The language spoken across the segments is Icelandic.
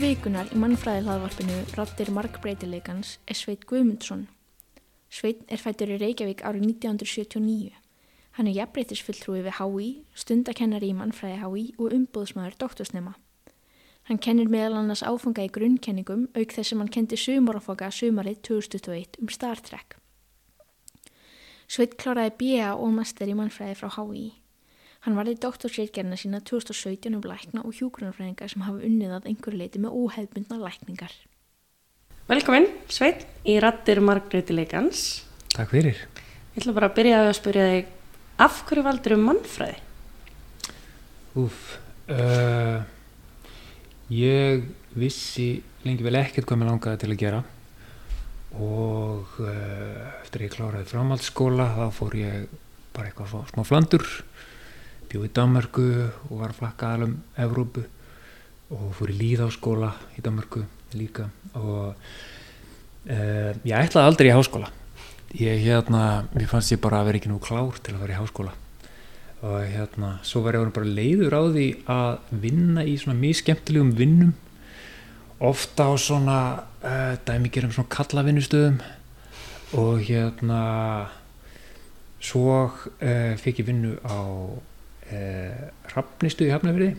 Gestur vikunar í mannfræði hlaðvarpinu Rattir markbreytileikans er Sveit Guðmundsson. Sveit er fættur í Reykjavík árið 1979. Hann er jafnbreytisfulltrúi við HÍ, stundakennari í mannfræði HÍ og umbúðsmaður doktorsnema. Hann kennir meðal annars áfanga í grunnkenningum auk þess sem hann kendi sumarafanga sumarið 2021 um Star Trek. Sveit kláraði B.A. og master í mannfræði frá HÍ. Hann varði doktorsreitgerna sína 2017 um lækna og hjúgrunarfræðingar sem hafa unnið að einhverju leiti með óhefbundna lækningar. Velkomin, Sveit, í Rattir margbreytileikans. Takk fyrir. Ég ætla bara að byrja að spyrja þig, af hverju valdur um mannfræði? Úf, uh, ég vissi lengi vel ekkert hvað mér langaði til að gera og uh, eftir að ég kláraði framhaldsskóla þá fór ég bara eitthvað smá flandur bjóð í Danmarku og var að flakka alveg um Evrópu og fór í líðáskóla í Danmarku líka og uh, ég ætlaði aldrei í háskóla. Ég hérna, mér fannst ég bara að vera ekki nú klár til að vera í háskóla. Og hérna, svo var ég bara leiður á því að vinna í svona mjög skemmtilegum vinnum ofta á svona uh, dæmigerum svona kallavinnustöðum og hérna svo uh, fikk ég vinnu á eh, rafnistu í Hafnafjörði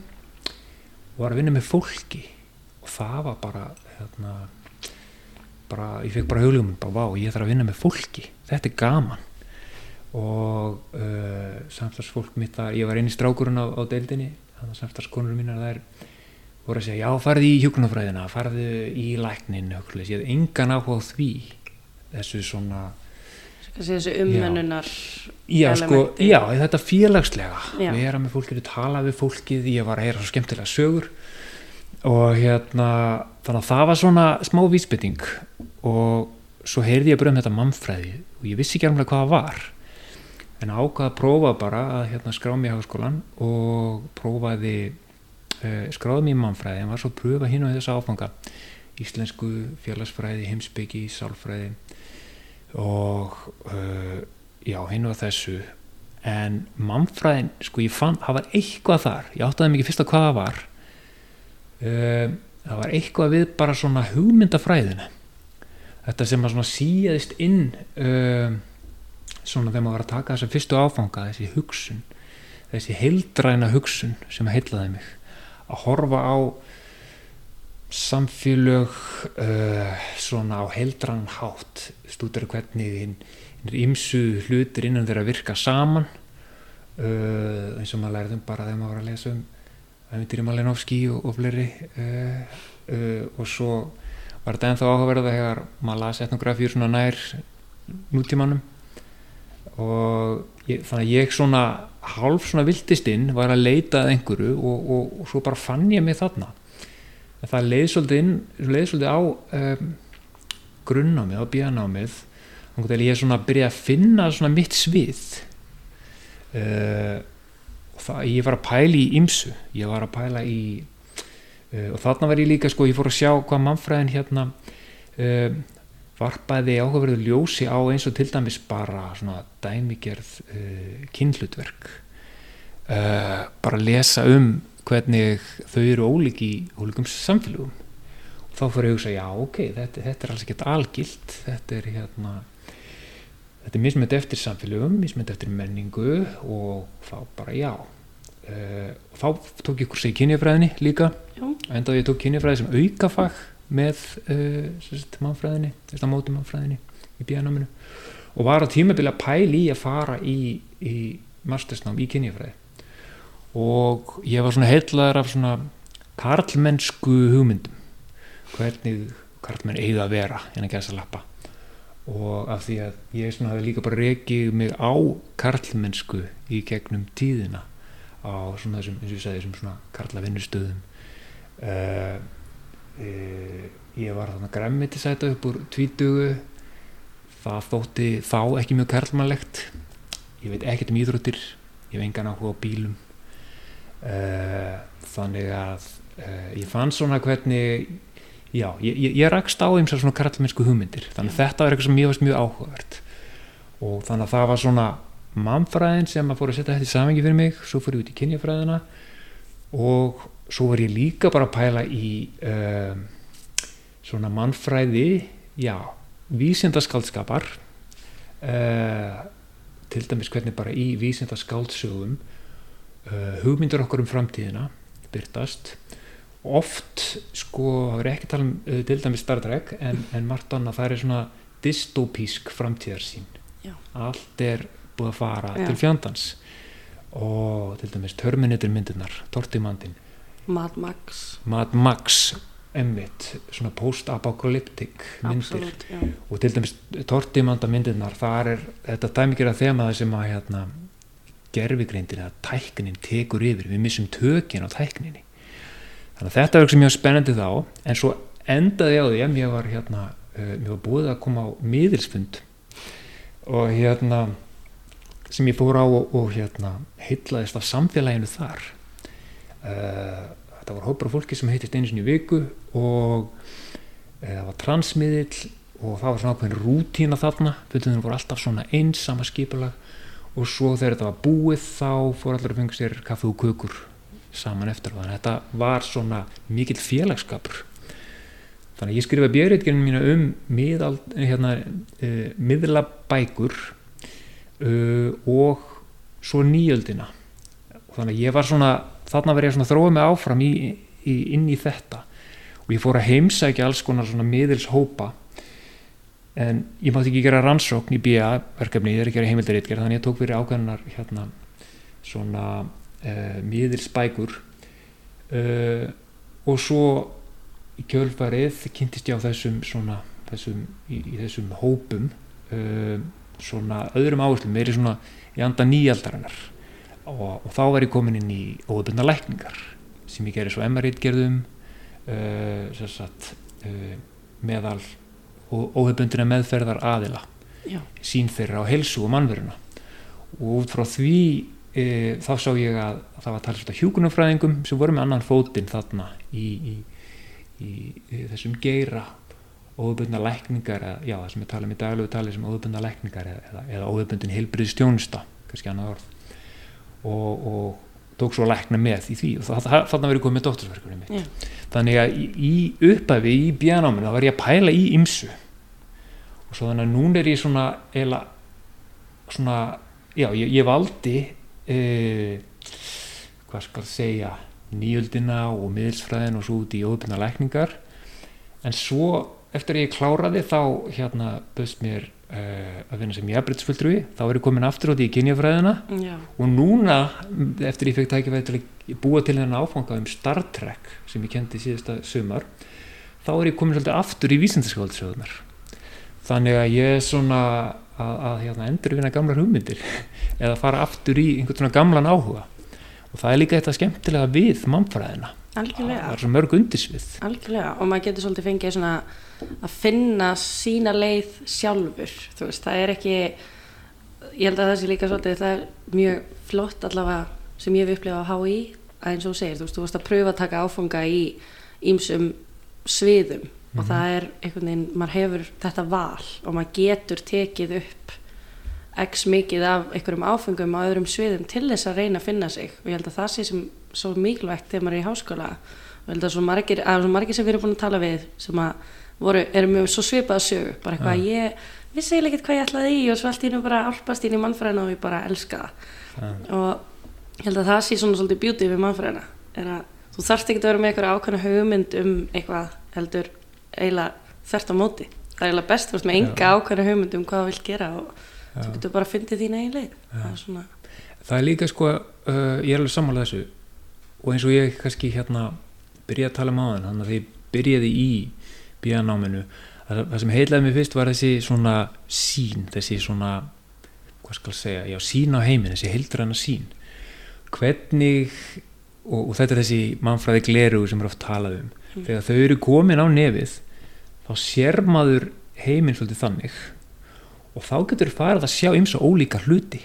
og var að vinna með fólki. Og það var bara hérna, bara, ég fekk bara huglum bara vá, ég þarf að vinna með fólki. Þetta er gaman. Og uh, samstagsfólk mitt að ég var eini strákurinn á, á deildinni. Þannig að samstagskonur mínar þær voru að segja, já farði í hjókunarfræðina farði í læknin ég hef engan áhuga á því þessu svona þessu ummennunar já, sko, já, þetta félagslega. Já. við erum með fólkið, tala við fólkið ég var að heyra svo skemmtilega sögur. Og hérna þannig að það var svona smá vísbytting og svo heyrði ég bara um þetta mannfræði og ég vissi ekki alveg hvað það var. En ákvaði að prófa bara að hérna, skrá mér í hagaskólan og prófaði uh, skráði mér í mannfræði. En var svo að pröfa hinn og þess aðfanga íslensku félagsfræði, heimsbyggi, sálfræði og uh, já, hinn var þessu. En mannfræðin, sko ég fann það var eitthvað þar, ég áttaði mikið fyrst að hvað það var. Uh, það var eitthvað við bara svona hugmyndafræðina. Þetta sem að svona síðist inn uh, svona þegar maður var að taka þessa fyrstu áfanga þessi hugsun, þessi heildræna hugsun sem heitlaði mig. Að horfa á samfélög uh, svona á heldrann hátt. Stúdur hvernig hinn ímsu hlutir innan þeirra virka saman. Uh, eins og maður lærðum bara þegar maður var að lesa um Ævindir í Malinovski og, og fleiri. Uh, og svo var þetta ennþá áhugaverða þegar maður las etnografíur svona nær nútímanum. Og ég, þannig að ég svona hálf svona viltistinn var að leita að einhverju og, og, og svo bara fann ég mig þarna það leiði svolítið, svolítið á um, grunnámið, á bíanámið þannig að ég er svona að byrja að finna svona mitt svið. Uh, og það, ég var að pæla í ymsu, ég var að pæla í uh, og þarna var ég líka sko, ég fór að sjá hvað mannfræðin hérna uh, varpaði áhugaverðu ljósi á eins og til dæmis bara svona dæmigerð kynhlutverk. Bara lesa um hvernig þau eru ólík í ólíkum samfélagum og þá fyrir ég að hugsa já ok, þetta, þetta er alls ekkert algilt. Þetta er hérna þetta er mismönd eftir samfélagum mismönd eftir menningu og þá bara já. Uh, og þá tók ég kursi í kynjafræðinni líka. Enda ég tók kynjafræði sem aukafag með uh, mannfræðinni, þetta móti mannfræðinni í bíanáminu og var á tímabili að pæli í að fara í, í mastersnám í kynjafræði og ég var svona heitlaður af svona karlmennsku hugmyndum. Hvernig karlmenn eiga að vera en að gæsa lappa. Og af því að ég svona hafi líka bara rekið mig á karlmennsku í gegnum tíðina á svona þessum, eins og ég sagði, þessum svona karlavinnustöðum. Uh, uh, ég var þarna græmitisæta upp úr tvítugu. Það þótti þá ekki mjög karlmannlegt. Ég veit ekkert um íþróttir. Ég hef engan áhuga á bílum þannig að uh, ég fann svona hvernig já, ég, ég, ég rakst á eins og svona karlmennsku hugmyndir. Þannig að þetta var eitthvað sem mjög, mjög áhugavert. Og þannig að það var svona mannfræðin sem að fór að setja þetta í samengi fyrir mig. Svo fór ég út í kynjafræðina. Og svo var ég líka bara að pæla í uh, svona mannfræði já, vísindaskaldskapar uh, til dæmis hvernig bara í vísindaskáldsögum hugmyndur okkur um framtíðina byrtast oft sko, það er ekki að tala um uh, til dæmis Star Trek en, en margt annað það er svona dystopísk framtíðarsýn Já. allt er búið að fara Já. til fjandans og til dæmis Terminator myndirnar, Tortimandin Mad Max Mad Max emmitt, svona post-apocalyptic myndir absolutt, já. og til dæmis Tortimanda myndirnar þar er þetta dæmikera þemaði sem að hérna, gerfigreindin eða tæknin tekur yfir, við missum tökin á tækninni. Þannig að þetta var ekki mjög spennandi þá en svo endaði á því að mér var hérna, uh, mér var búið að koma á miðilsfund og hérna sem ég fór á og, og hérna heitlaðist af samfélaginu þar. Uh, þetta var hópar fólki sem heitist einu sinni í viku og uh, það var transmiðill og það var svona ákveðin rútína þarna. Fundunum voru alltaf svona eins sama skipulag og svo þegar þetta var búið þá fór allir að fengi sér kaffi og kökur saman eftir. Þannig að þetta var svona mikill félagskapur þannig að ég skrifa björritgerinn mína um miðald, hérna, uh, miðlabækur uh, og svo nýjöldina. Og þannig að ég var svona þarna verið að þróa mig áfram í, í, inn í þetta. Og ég fór að heimsækja alls konar svona miðilshópa en ég mátti ekki gera rannsókn í BIA verkefni, ég er ekki að gera heimildaritgerð þannig að ég tók fyrir ákveðnar hérna svona uh, miðilsbækur. Uh, og svo í kjölfarið kynntist ég á þessum svona þessum, í, í þessum hópum uh, svona öðrum áherslu meiri svona í anda nýjaldarinnar. Og, og þá var ég komin inn í óöfbundna lækningar sem ég gerir svo MR-ritgerðum uh, uh, meðal óhefbundina meðferðar aðila Já. sín þeirra á helsu og mannveruna. Og út frá því e, þá sá ég að, að það var talsvægt að hjúkunumfræðingum sem voru með annan fótinn þarna í, í, í, í þessum geira. Óhefbundna lækningar eða, já það sem er talað um í daglegu tali sem óhefbundna lækningar eða, eða, óhefbundin heilbriðstjónusta kannski annað orð. Og, og tók svo að lækna með í því. Og það, þarna verið komið með dóttursverkunum mitt. Já. þannig að í, í upphafi í bjánáminu þá var ég að pæla í ymsu og svo þannig að núna er ég svona eila svona, já, ég, ég valdi uh, hvað skal segja nýjöldina og miðilsfræðin og svo út í óöfna lækningar. En svo eftir að ég kláraði þá hérna böst mér uh, að vinna sem jafnbreytsfulltrúi þá er ég komin aftur á því í kynjafræðina. Já. og núna eftir ég fekk tækifæði til að búa til þennan áfanga um Star Trek sem ég kendi síðasta sumar þá er ég komin svolítið aftur í vísindaskáldsöðunar þannig að ég er svona að, að hérna, endurvinna gamlar hugmyndir eða fara aftur í einhvern svona gamlan áhuga. Og það er líka þetta skemmtilega við mannfræðina. Algjörlega. Það er svo mörg undisvið Algjörlega. Og maður getur svolítið fengið svona að finna sína leið sjálfur veist, það er ekki ég held að það sé líka svolítið það er mjög flott allavega sem ég hef upplifað á HÍ að eins og segir, þú veist, þú veist að pröfa að taka áfanga í ímsum sviðum og Mhm. það er einhvern veginn, maður hefur þetta val og maður getur tekið upp x mikið af einhverjum áfengum á öðrum sviðum til þess að reyna að finna sig. Og ég held að það sé sem svo mikilvægt þegar maður er í háskóla. Og ég held að svo margir, að svo margir sem við erum búin að tala við sem að voru, erum með svo svipað sögu bara eitthvað að ég vissi eiginlega ekkert hvað ég ætlaði í og svo allt í nú bara álpast inn í mannfræðina og ég bara elska það. Og ég held að það sé svona svolítið beauty við mannfræðina er að þú þarft ekki að vera með eitthvað ákveðna hugmynd um eitthvað heldur eiginlega þvert á móti. Það er eiginlega best þú veist með enga ákveðna hugmynd um hvað þú vilt gera og þú getur bara að fyndi þín eigin leið. Það er svona, það er líka sko uh, ég er alveg sammálað þessu. Og eins og ég kannski hérna byrjaði að tala um áðan þannig að ég byrjaði í bíanáminu það, sem heitlaði mig fyrst var þessi svona sín, þessi svona hvað skal segja, já sín á heiminn þessi heildræna sín hvernig og, og þetta er þessi mannfræði gleru sem er oft talað um. Þegar þau eru komin á nefið þá sér maður heiminn svolítið þannig og þá getur farið að sjá ymsa ólíka hluti.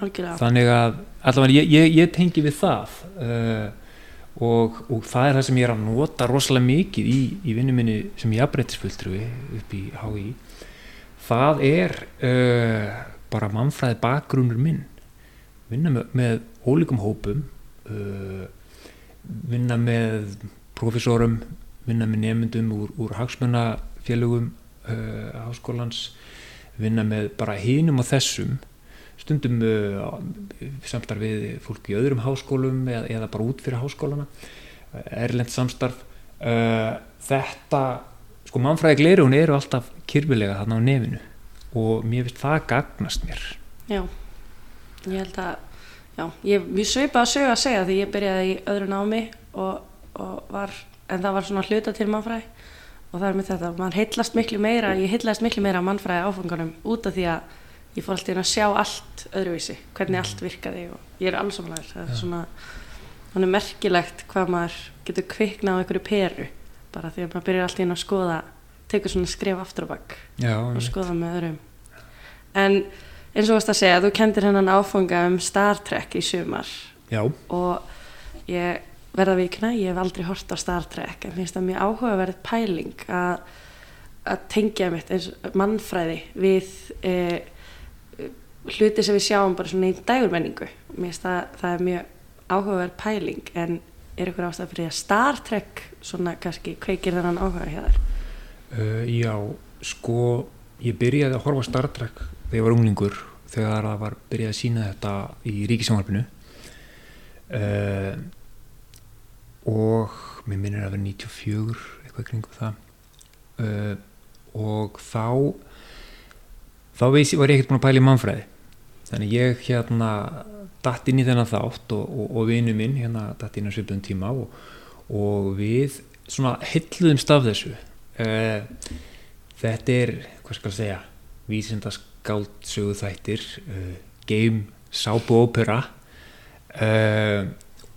Algjörlega. Þannig að allavega ég, ég, ég tengi við það uh, og, og það er það sem ég er að nota rosalega mikið í, í vinnu minni sem ég aðbreytisfulltrúi upp í HÍ það er uh, bara mannfræði bakgrunnur minn. Vinna með, með ólíkum hópum vinna með profesorum vinna með nefndum úr, úr hagsmunafélögum uh, háskólans vinna með bara hinum og þessum. Stundum uh, samstarf við fólk í öðrum háskólum eða, eða bara út fyrir háskólana. Erlend samstarf. Uh, þetta sko mannfræði gleiri hún eru alltaf kyrfilega þarna á nefinu og mér finnst það gagnast mér. Já, ég held að já, ég, ég sveipa að sögja að segja því ég byrjaði í öðru námi og, og var, en það var svona hluta til mannfræði. Og það er með þetta, mann heitlast miklu meira ég heitlast miklu meira mannfræði áfangunum út af því að ég fór alltaf inn að sjá allt öðruvísi, hvernig allt virkaði og ég er alls samlega, það er svona þannig merkilegt hvað maður getur kviknað á einhverju peru bara því að maður byrjar alltaf inn að skoða tekur svona skrif aftur og bakk og skoða með öðrum. En eins og þú veist að segja, þú kendir hennan áfanga um Star Trek í sumar Já. og ég verða vikna, ég hef aldrei hort á Star Trek en finnst það mjög áhugaverð pæling að, tengja mitt eins mannfræði við e, hluti sem við sjáum bara svona í dægurmenningu mér finnst það, það er mjög áhugaverð pæling en er ykkur ástæð fyrir að Star Trek svona kannski kveikir þennan áhuga hjá þér? Uh, já, sko ég byrjaði að horfa Star Trek þegar ég var unglingur þegar það var byrjaði að sína þetta í ríkisjónvarpinu uh, og mér minnir að vera 94 eitthvað kringum það uh, og þá þá var ég ekkert búin að pæla í mannfræði. Þannig ég hérna datt inn í þennan þátt og, og, og vinu minn hérna datt inn á svipun tíma og, og við svona hilluðumst af þessu. Uh, þetta er, hvað skal ég segja vísindaskáld sögu þættir uh, game, sápu opera uh,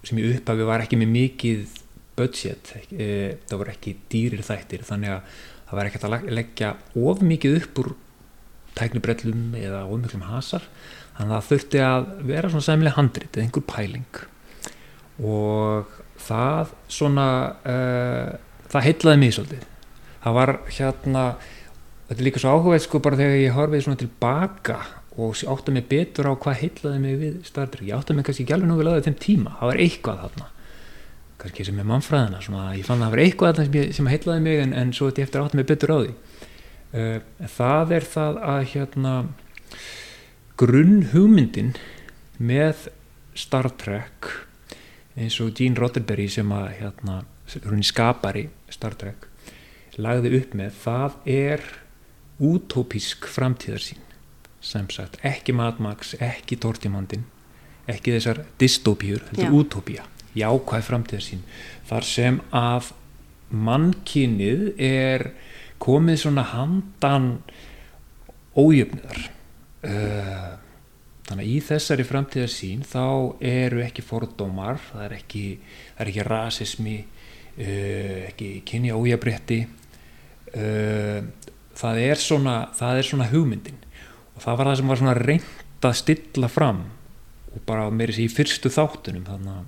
sem í upphafi var ekki með mikið budget það var ekki dýrir þættir þannig að það var ekkert að leggja of mikið upp úr tæknibrellum eða of miklum hasar þannig að það þurfti að vera svona sæmileg handrit eða einhver pæling. Og það svona uh, það heitlaði mig svolítið. Það var hérna þetta er líka svo áhugað sko bara þegar ég horfið svona tilbaka og átti mig betur á hvað heitlaði mig við startrygg ég átti mig kannski ekki alveg nú vel á þeim tíma. Það var eitthvað þarna. Kannski sem er mannfræðina svona, ég fann að það var eitthvað þarna sem, sem heitlaði mig en, en svo þetta eftir átti mig betur á því. Uh, það er það að hérna grunn hugmyndin með Star Trek eins og Gene Roddenberry sem að hérna, hún skapar í Star Trek lagði upp með það er útópísk framtíðarsýn. Sem sagt, ekki Mad Max ekki Tortimandin ekki þessar dystopíur, þetta er útópía jákvæð framtíðarsýn. Þar sem að mannkinnið er komið svona handan ójöfniðar uh, þannig að í þessari framtíðarsýn þá eru ekki fordómar það er ekki, það er ekki rasismi uh, ekki kynja ójabrétti uh, það er svona það er svona hugmyndin. Og það var það sem var svona reynd að stilla fram og bara meiri sér í fyrstu þáttunum þannig að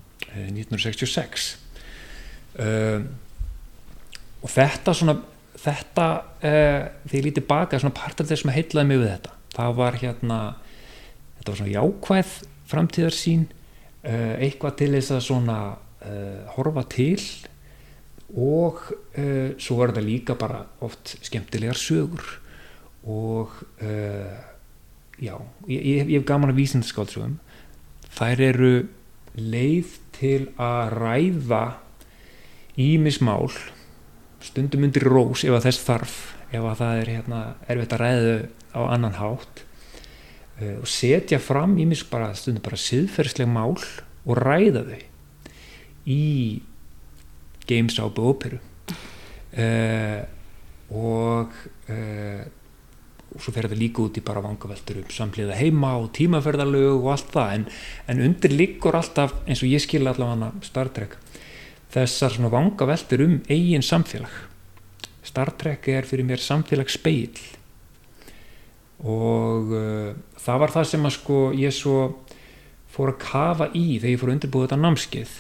1966 og þetta svona þetta uh, þegar ég lítið baka svona part af þess sem heitlaði mig við þetta. Það var hérna þetta var svona jákvæð framtíðarsýn uh, eitthvað til þess að svona uh, horfa til og svo var þetta líka bara oft skemmtilegar sögur. Og já, ég, ég hef gaman að vísindaskáldsögum þær eru leið til að ræða ímismál stundum undir rós ef að þess þarf ef að það er hérna, erfitt að ræða á annan hátt. Uh, og setja fram í mig bara stundum bara siðferðsleg mál og ræða þau í gamesápu óperu uh, og uh, og svo fer þetta líka út í bara vangaveltur um samliða heima og tímaferðarlög og allt það. En, en undir líkur alltaf eins og ég skilja allavega Star Trek þessar svona vangaveltur um eigin samfélag. Star Trek er fyrir mér samfélagspeil og uh, það var það sem að sko ég svo fór að kafa í þegar ég fór að undirbúða þetta námskeið.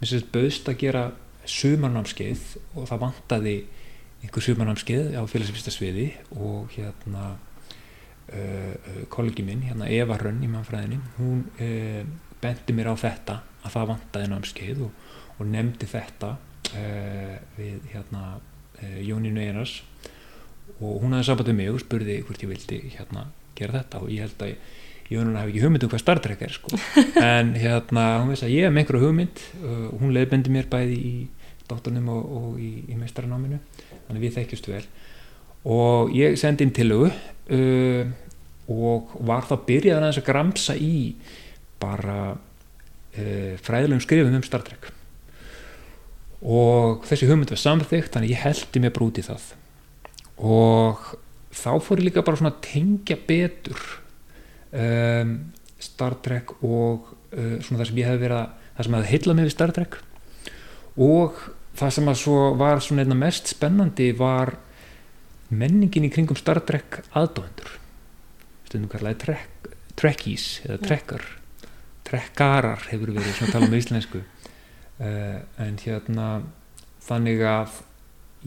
Mér sést bauðst að gera sumarnámskeið og það vantaði einhver sumarnámskeið á félagsvistasviði og hérna uh, kollegi minn, hérna Eva Rönn í mannfræðinni, hún uh, bendi mér á þetta að það vantaði námskeið og, og nefndi þetta uh, við hérna Jónínu Einars og hún hafði samband við mig og spurði hvort ég vildi hérna gera þetta og ég held að Jónínu hafi ekki hugmynd um hvað Star Trek er sko. en hérna hún veist að ég hef með einhverju hugmynd. Uh, hún leiðbendi mér bæði í dáttunum og, og í, í meistaranáminu. Þannig við þekkjast vel. Og ég sendi inn tilögu uh, og var þá byrjaðan að gramsa í bara uh, fræðilegum skrifum um Star Trek. Og þessi hugmynd var samþygt þannig ég heldi mér brúti það. Og þá fór ég líka bara svona að tengja betur um, Star Trek og uh, svona það sem ég hef verið að það sem hefði heilað mig við Star Trek. Og það sem að svo var svona einna mest spennandi var menningin í kringum Star Trek aðdóendur stundum kallaði trek, Trekkies eða Trekkar. Trekkarar hefur verið svona að tala um íslensku. Uh, en hérna þannig að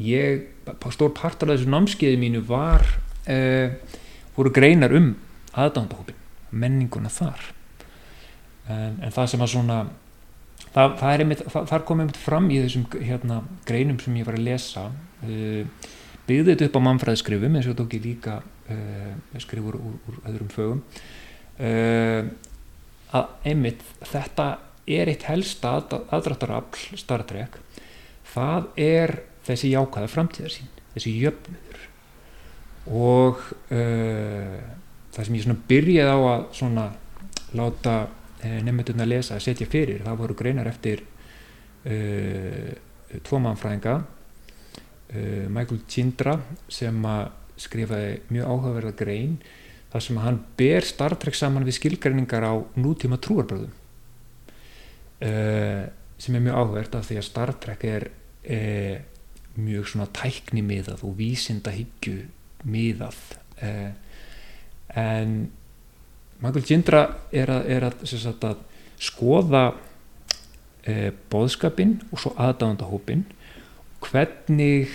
ég, stór partur af þessu námskeiði mínu var uh, voru greinar um aðdándahópin, menninguna þar. En, en það sem að svona það, það er einmitt, það, þar kom einmitt fram í þessum hérna, greinum sem ég var að lesa uh, byggði þetta upp á mannfræðskrifum eins og tók ég líka uh, skrifur úr, úr öðrum fögum. Uh, að einmitt þetta er eitt helsta aðdráttarafl Star Trek. Það er þessi jákaða framtíðarsýn þessi jöfnur og uh, það sem ég svona byrjaði á að svona láta uh, nefndurna að lesa að setja fyrir það voru greinar eftir uh, tvo mannfræðinga Michael Chindra sem að skrifaði mjög áhugaverða grein þar sem hann ber Star Trek saman við skilgreiningar á nútíma trúarbröðum uh, sem er mjög áhugavert af því að Star Trek er uh, mjög svona tækni miðað og vísinda higgju miðað uh, en Michael Chindra er að, er að, sagt, að skoða boðskapin og svo aðdáðandahópin hvernig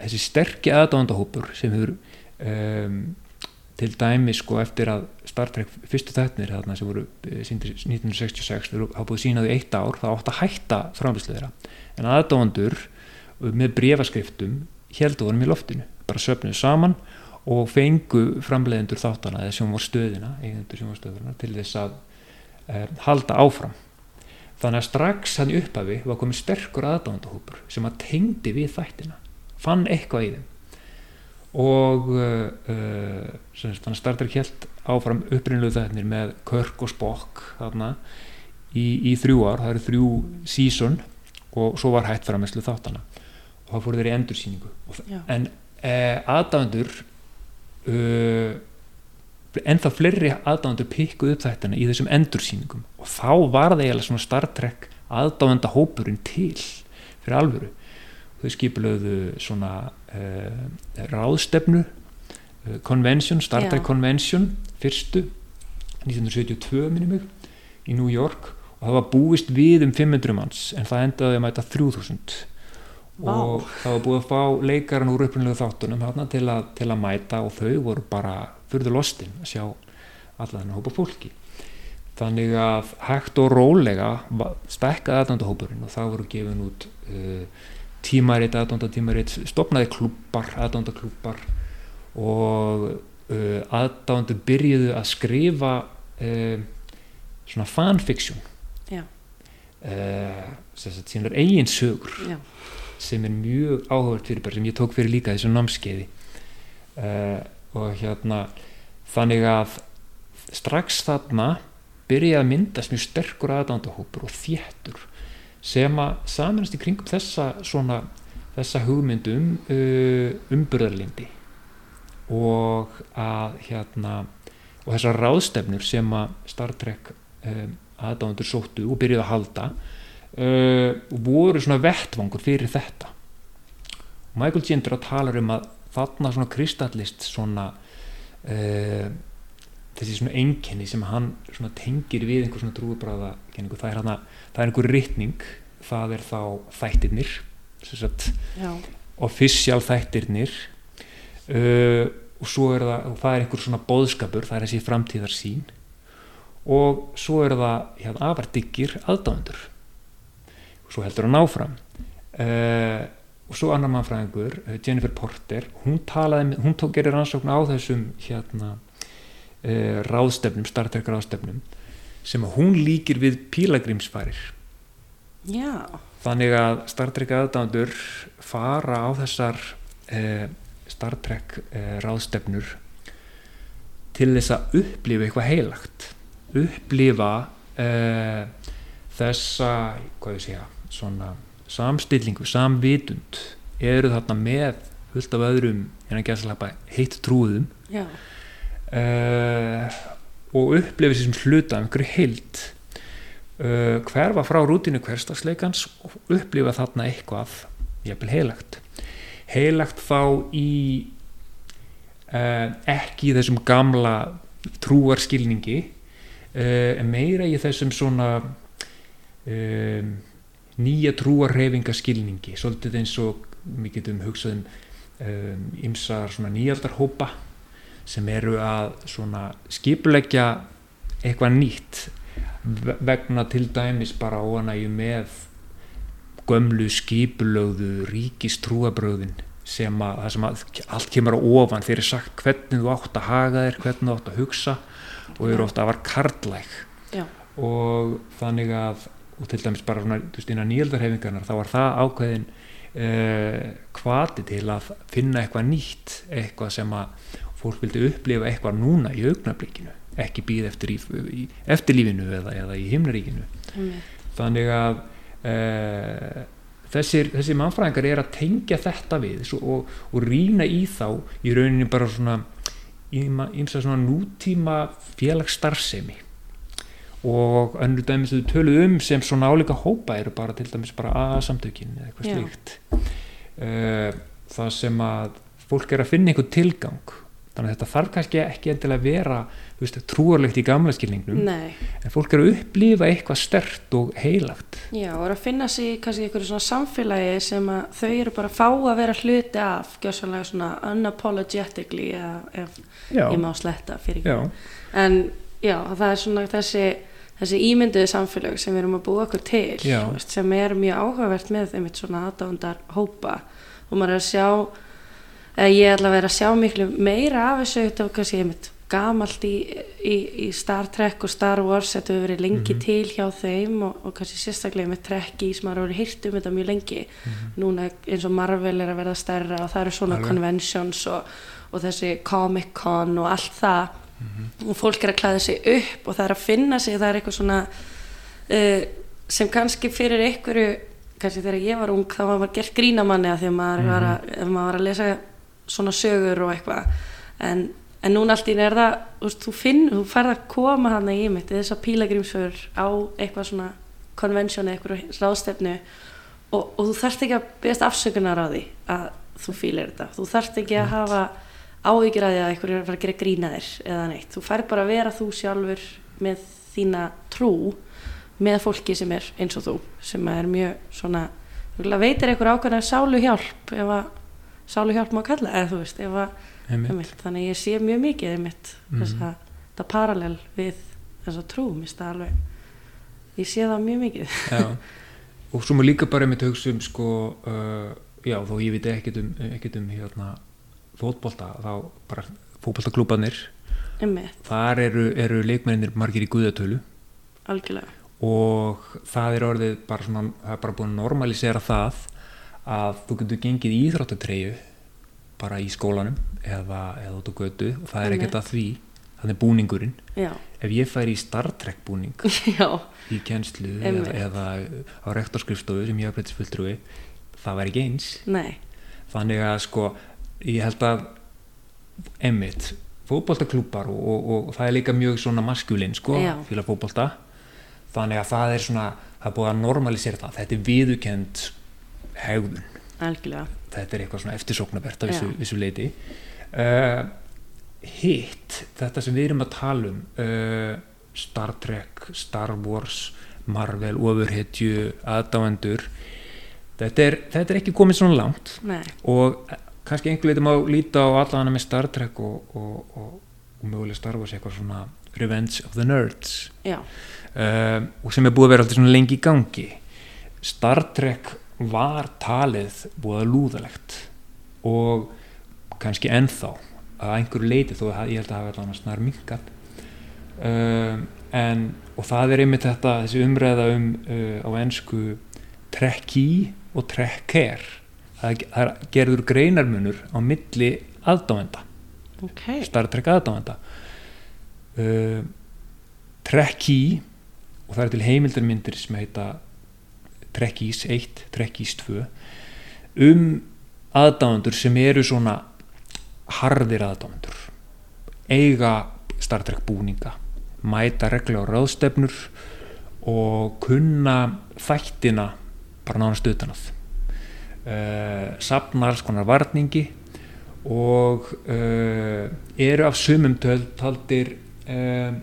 þessi sterkja aðdáðandahópur sem hefur um, til dæmi sko eftir að Star Trek fyrstu þættinir þarna sem voru síndir 1966 þau hafa búið sínaði eitt ár það átt að hætta framlýslu þeirra. En aðdáðandur með brefaskriftum heldur vorum í loftinu bara söpnuðu saman og fengu framleiðendur þáttana eða sem var stöðina eigendur sem var stöðina til þess að eh, halda áfram. Þannig að strax hann upphafi var komið sterkur aðdáðandahópur sem að tengdi við þættina fann eitthvað í þeim. Og uh, þannig að Star Trek held áfram upprinluð þettinir með Kirk og Spock þarna í, í þrjú ár, það eru þrjú sísun og svo var hægt framherslu þáttana og það fór þeir í endursýningu. En eh, aðdæmandur uh, ennþá fleiri aðdæmandur pikkuð upp þættina í þessum endursýningum og þá var það eiginlega svona Star Trek aðdæmanda hópurinn til fyrir alvöru þau skipilöðu svona uh, ráðstefnu uh, convention, Star Trek Já. Convention fyrstu 1972 minnum mig í New York og það var búist við um 500 manns en það endaði að mæta 3000 Vá. Og það var búið að fá leikaran úr upprunlega þáttunum hana, til, að, til að mæta og þau voru bara fyrðu lostin að sjá alla þennan hópa fólki. Þannig að hægt og rólega stekkaði aðdandahópurinn og það voru gefin út uh, tímaritt, aðdándatímaritt stopnaði klúpar, aðdándaklúpar og uh, aðdándu byrjuðu að skrifa uh, svona fanfiction. Uh, sem er eigin sögur. Já. Sem er mjög áhugað fyrir sem ég tók fyrir líka þessu námskeiði. Uh, og hérna þannig að strax þarna byrjaði að myndast mjög sterkur aðdándahópur og þéttur sem að samanast í kringum þessa svona þessa hugmyndum uh, umburðarlindi og að hérna og þessar ráðstefnur sem að Star Trek um, aðdándur sóttu og byrjuði að halda uh, voru svona vettvangur fyrir þetta. Michael Gindra talar um að þarna svona kristallist svona uh, þessi svona enginni sem hann svona tengir við einhver svona trúabráða það er hana það er einhver rytning það er þá þættirnir ofisjál þættirnir uh, og svo er það og það er einhver svona bóðskapur það er þessi framtíðar sín og svo er það hérna, afardyggir aðdáðundur svo heldur hann áfram. Uh, og svo annar mannfræðingur uh, Jennifer Porter hún talaði, hún tók gerir rannsókn á þessum hérna uh, ráðstefnum, Star Trek ráðstefnum sem að hún líkir við pílagrímsfarir. Já, þannig að Star Trek aðdándur fara á þessar uh, Star Trek uh, ráðstefnur til þess að upplifa eitthvað heilagt. Upplifa þessa hvað ég segja, svona samstillingu, samvitund eru þarna með fullt af öðrum en að gæsa heitt trúðum. Uh, og upplifa þessum hluta af einhverju heild. Uh, hverfa frá rútinu hverstagsleikans og upplifa þarna eitthvað jafnvel heilagt? Heilagt þá í uh, ekki í þessum gamla trúarskilningi meira í þessum svona um, nýja trúarhefingaskilningi svolítið eins og við getum hugsað um um, ymsar nýjaldarhópa sem eru að svona skipuleggja eitthvað nýtt ve- vegna til dæmis bara óanægju með gömlu skipulögðu ríkistrúabröðin sem að, sem að allt kemur á ofan þeir eru sagt hvernig þú átt að haga þér hvernig þú átt að hugsa og eru ofta að var karlæg já, og þannig að og til dæmis bara svona, þú veist, innan nýjaldarhefingarnar þá var það ákveðin uh, kvati til að finna eitthvað nýtt, eitthvað sem að fólk vildi upplifa eitthvað núna í augnablikinu, ekki býð eftir, í, í, eftir lífinu eða, eða í himnaríkinu einmitt. þannig að uh, þessir, þessir mannfræðingar er að tengja þetta við svo, og, og rýna í þá í rauninni bara svona ímsa svona nútíma félagsstarfsemi og önnur dæmi sem þau töluðu um sem svona álíka hópa eru bara til dæmis bara A-samtökin eða eitthvað slíkt. Uh, það sem að fólk er að finna einhvern tilgang. Þannig að þetta þarf kannski ekki endilega að vera þú veist, trúarlegt í gamla skilningnum. Nei, en fólk er að upplifa eitthvað stert og heilagt. Já, og er að finna sig kannski einhverju svona samfélagi sem að þau eru bara að fá að vera hluti af, gjössanlega svona unapologetically, ef ég má sletta fyrir. Já, en já, það er svona þessi, þessi ímynduðu samfélag sem við erum að búa okkur til veist, sem er mjög áhugavert með einmitt svona aðdándar hópa. Og maður er að sjá eða ég ætla að vera að sjá miklu meira af þessu þetta var kannski einmitt gamalt í, í, í Star Trek og Star Wars þetta hefur verið lengi Mhm. til hjá þeim og, og kannski sérstaklega með Trekki sem maður hefur hýrt um þetta mjög lengi. Núna eins og Marvel er að verða stærra og það eru svona Alveg. conventions og, og þessi Comic Con og allt það og fólk er að klæða sig upp og það er að finna sig, það er eitthvað svona uh, sem kannski fyrir einhverju, kannski þegar ég var ung þá var maður gert grínamanni að því að maður, var að, ef maður var að lesa svona sögur og eitthvað. En, en núna allt í er það þú, finn, þú færð að koma hana í mitt þess að pílagrímsför á eitthvað svona konvensjoni, eitthvað ráðstefnu og, og þú þarft ekki að beðast afsökunar á því að þú fílir þetta, þú þarft ekki að hafa áhyggjur að því að einhverju er að fara að gera grína þér eða neitt, þú færð bara að vera þú sjálfur með þína trú með fólki sem er eins og þú sem er mjög svona veitir einhver ákveðna sálu hjálp ef að sálu hjálp má kalla eða þú veist, ef að einmitt, þannig að ég sé mjög mikið einmitt Mhm. þessa, þetta parallel við þessa trú, mér finnst það alveg ég sé það mjög mikið. Og svo maður líka bara með hugsa um sko, uh, já þó ég veit ekkert um, ekkert um hérna fótbolta þá bara fótboltaklúbanir einmitt, þar eru, eru leikmennir margir í guðatölu. Algjörlega. Og það er orðið bara svona, það er bara búin að normalisera það að þú getur gengið í íþróttatreyju bara í skólanum eða, eða út á götu. Og það er ekkert að því. Þannig búningurinn. Já, ef ég færi í Star Trek búning já, í Einmitt. eða, eða á rektorskrifstofu sem ég haf breytist fulltrúi það væri ekki eins. Nei. Þannig að sko ég held að emmitt fótboltaklúpar og, og, og, það er líka mjög svona maskulinn sko Já. fíla fótbolta. Þannig að það er svona það er búið að normalisera það. Þetta er viðukend hegðun. Algjörlega, þetta er eitthvað svona eftirsóknarvert af vissu, Já. vissu leiti uh, hitt þetta sem við erum að tala um uh, Star Trek, Star Wars Marvel, ofurhetju aðdáendur þetta er, þetta er ekki komið svona langt. Nei, og kannski einhver leiti má líta á allana með Star Trek og, og, og, og mögulega Star Wars eitthvað svona Revenge of the Nerds. Um, og sem er búið að vera alltaf svona lengi í gangi. Star Trek var talið búið að lúðalegt og kannski ennþá að einhverju leiti þó að ég held að það verða annars nær mingat um, en og það er einmitt þetta þessi umræða um uh, á ennsku trekki og trekker það, það gerður greinarmunur á milli aðdáenda. Ok, Star Trek aðdáenda. Uh, trekki og það er til heimildarmyndir sem heita Trekkies 1, Trekkies 2 um aðdáendur sem eru svona harðir aðdáendur. Eiga Star Trek búninga mæta regla á ráðstefnur og kunna þættina bara nánast utan að uh, sapna alls konar varningi og uh, eru af sumum töl taldir uh,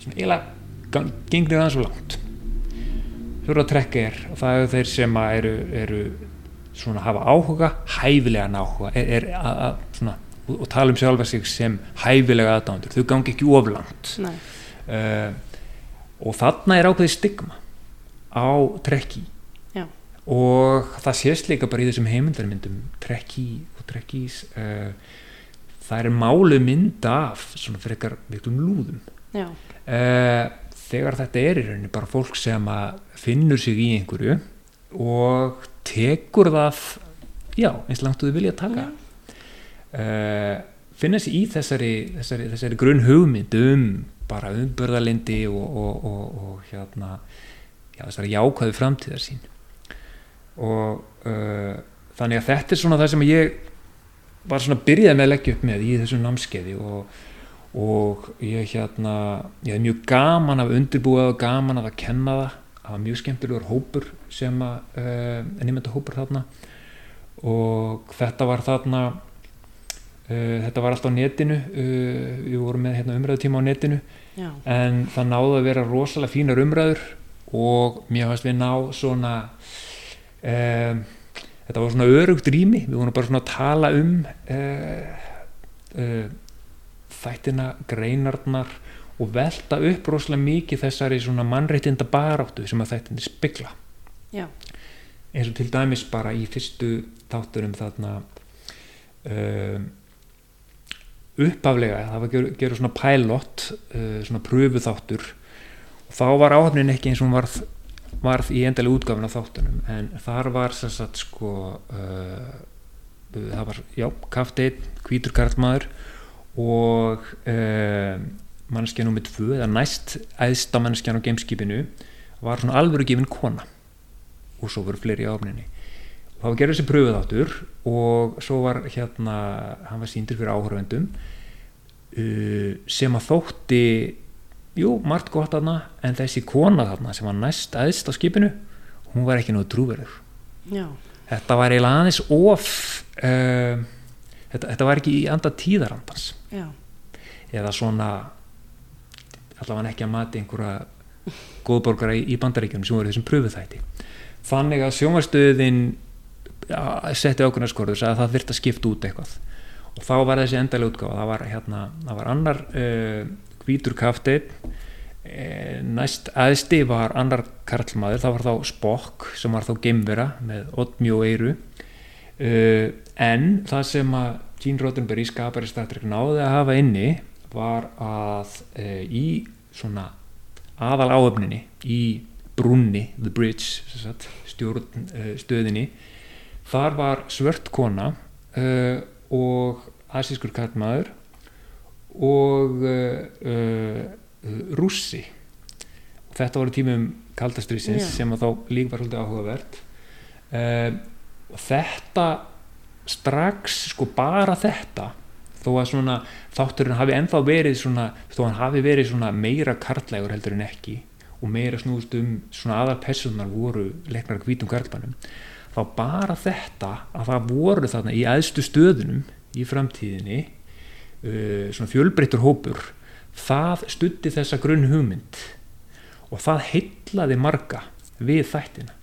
svona eiginlega gengir aðeins svo langt. Fjóra trekka er og það eru þeir sem eru, eru svona hafa áhuga hæfilegan áhuga er, er að, að svona og, og tala um sjálfa sig sem hæfilega aðdándur þau gangi ekki uh, og þarna er ákveðið stigma á trekki. Og það sést líka bara í þessum heimildarmyndum trekki og trekkís uh, það er málu mynd af svona frekar miklum lúðum. Uh, þegar þetta er í rauninni bara fólk sem að finnur sig í einhverju og tekur það já, eins langt og þau vilja taka. Uh, finna sig í þessari, þessari, þessari grunn hugmynd um bara umbörðalindi og, og, og, og hérna já, þessari jákvæðu framtíðar sín og uh, þannig að þetta er svona það sem ég var svona byrjað með að leggja upp með í þessu námskeiði og, og ég hérna ég hef mjög gaman af undirbúað og gaman af að kenna það. Það var mjög skemmtilegur hópur sem að uh, nýmynda hópur þarna. Og þetta var þarna uh, þetta var allt á netinu uh, við vorum með hérna, umræðutíma á netinu. Já, en það náði að vera rosalega fínar umræður og mér fannst við ná svona um, þetta var svona örugt rými. Við vorum bara svona að tala um uh, uh, þættina greinarnar og velta upp rosalega mikið þessari svona mannréttinda baráttu sem að þættinni spegla. Já, eins og til dæmis bara í fyrstu þátturum þarna um, upphaflega það var að gera, gera svona pilot uh, svona pröfu þáttur og þá var áhafnin ekki eins og hún varð, varð í endalega útgáfin af þáttunum en þar var sem sagt sko uh, það var, já, kafteit hvítur karlmaður og uh, mannskja nummið tvö eða næst æðsta mannskjan á gameskipinu var svona alvöru gefin kona. Og svo voru fleiri áfninni og það var gerðið þessi pröfuð áttur og svo var hérna hann var síndur fyrir áhörvendum uh, sem að þótti jú, margt gott þarna en þessi kona þarna sem var næst æðst á skipinu hún var ekki náðu trúverður já, þetta var eiginlega aðeins of uh, þetta, þetta var ekki í anda tíðarandans. Já, eða svona allavega ekki að mati einhverja góðborgara í, bandaríkjunum sem voru þessum pröfuþætti þannig að sjónvarstöðin setti ákveðna skorður að það þurfti að skipta út eitthvað. Og þá var þessi endalega útgáfa það var, hérna, það var annar uh, hvítur kaftið uh, næst aðsti var annar karlmaður, það var þá Spock sem var þá geimvera með oddmjó eiru uh, en það sem að Gene Roddenberry skapari Star Trek náði að hafa inni var að uh, í svona aðal áöfninni í brunni, the bridge sagt, stjórn stöðinni þar var svört kona og asískur kallmaður og uh, rússi og þetta voru tímum kaldastriðsins Já. sem að þá líka var svolítið áhugavert uh, og þetta strax sko bara þetta þó að svona þátturinn hafi ennþá verið svona þó hann hafi verið svona meira karlægur heldur en ekki og meira snúðust um svona aðal personar voru leiknar hvítum karlmannum þá bara þetta að það voru þarna í aðstu stöðunum í framtíðinni svona fjölbreyttur hópur það stutti þessa grunn hugmynd og það heillaði marga við þættina.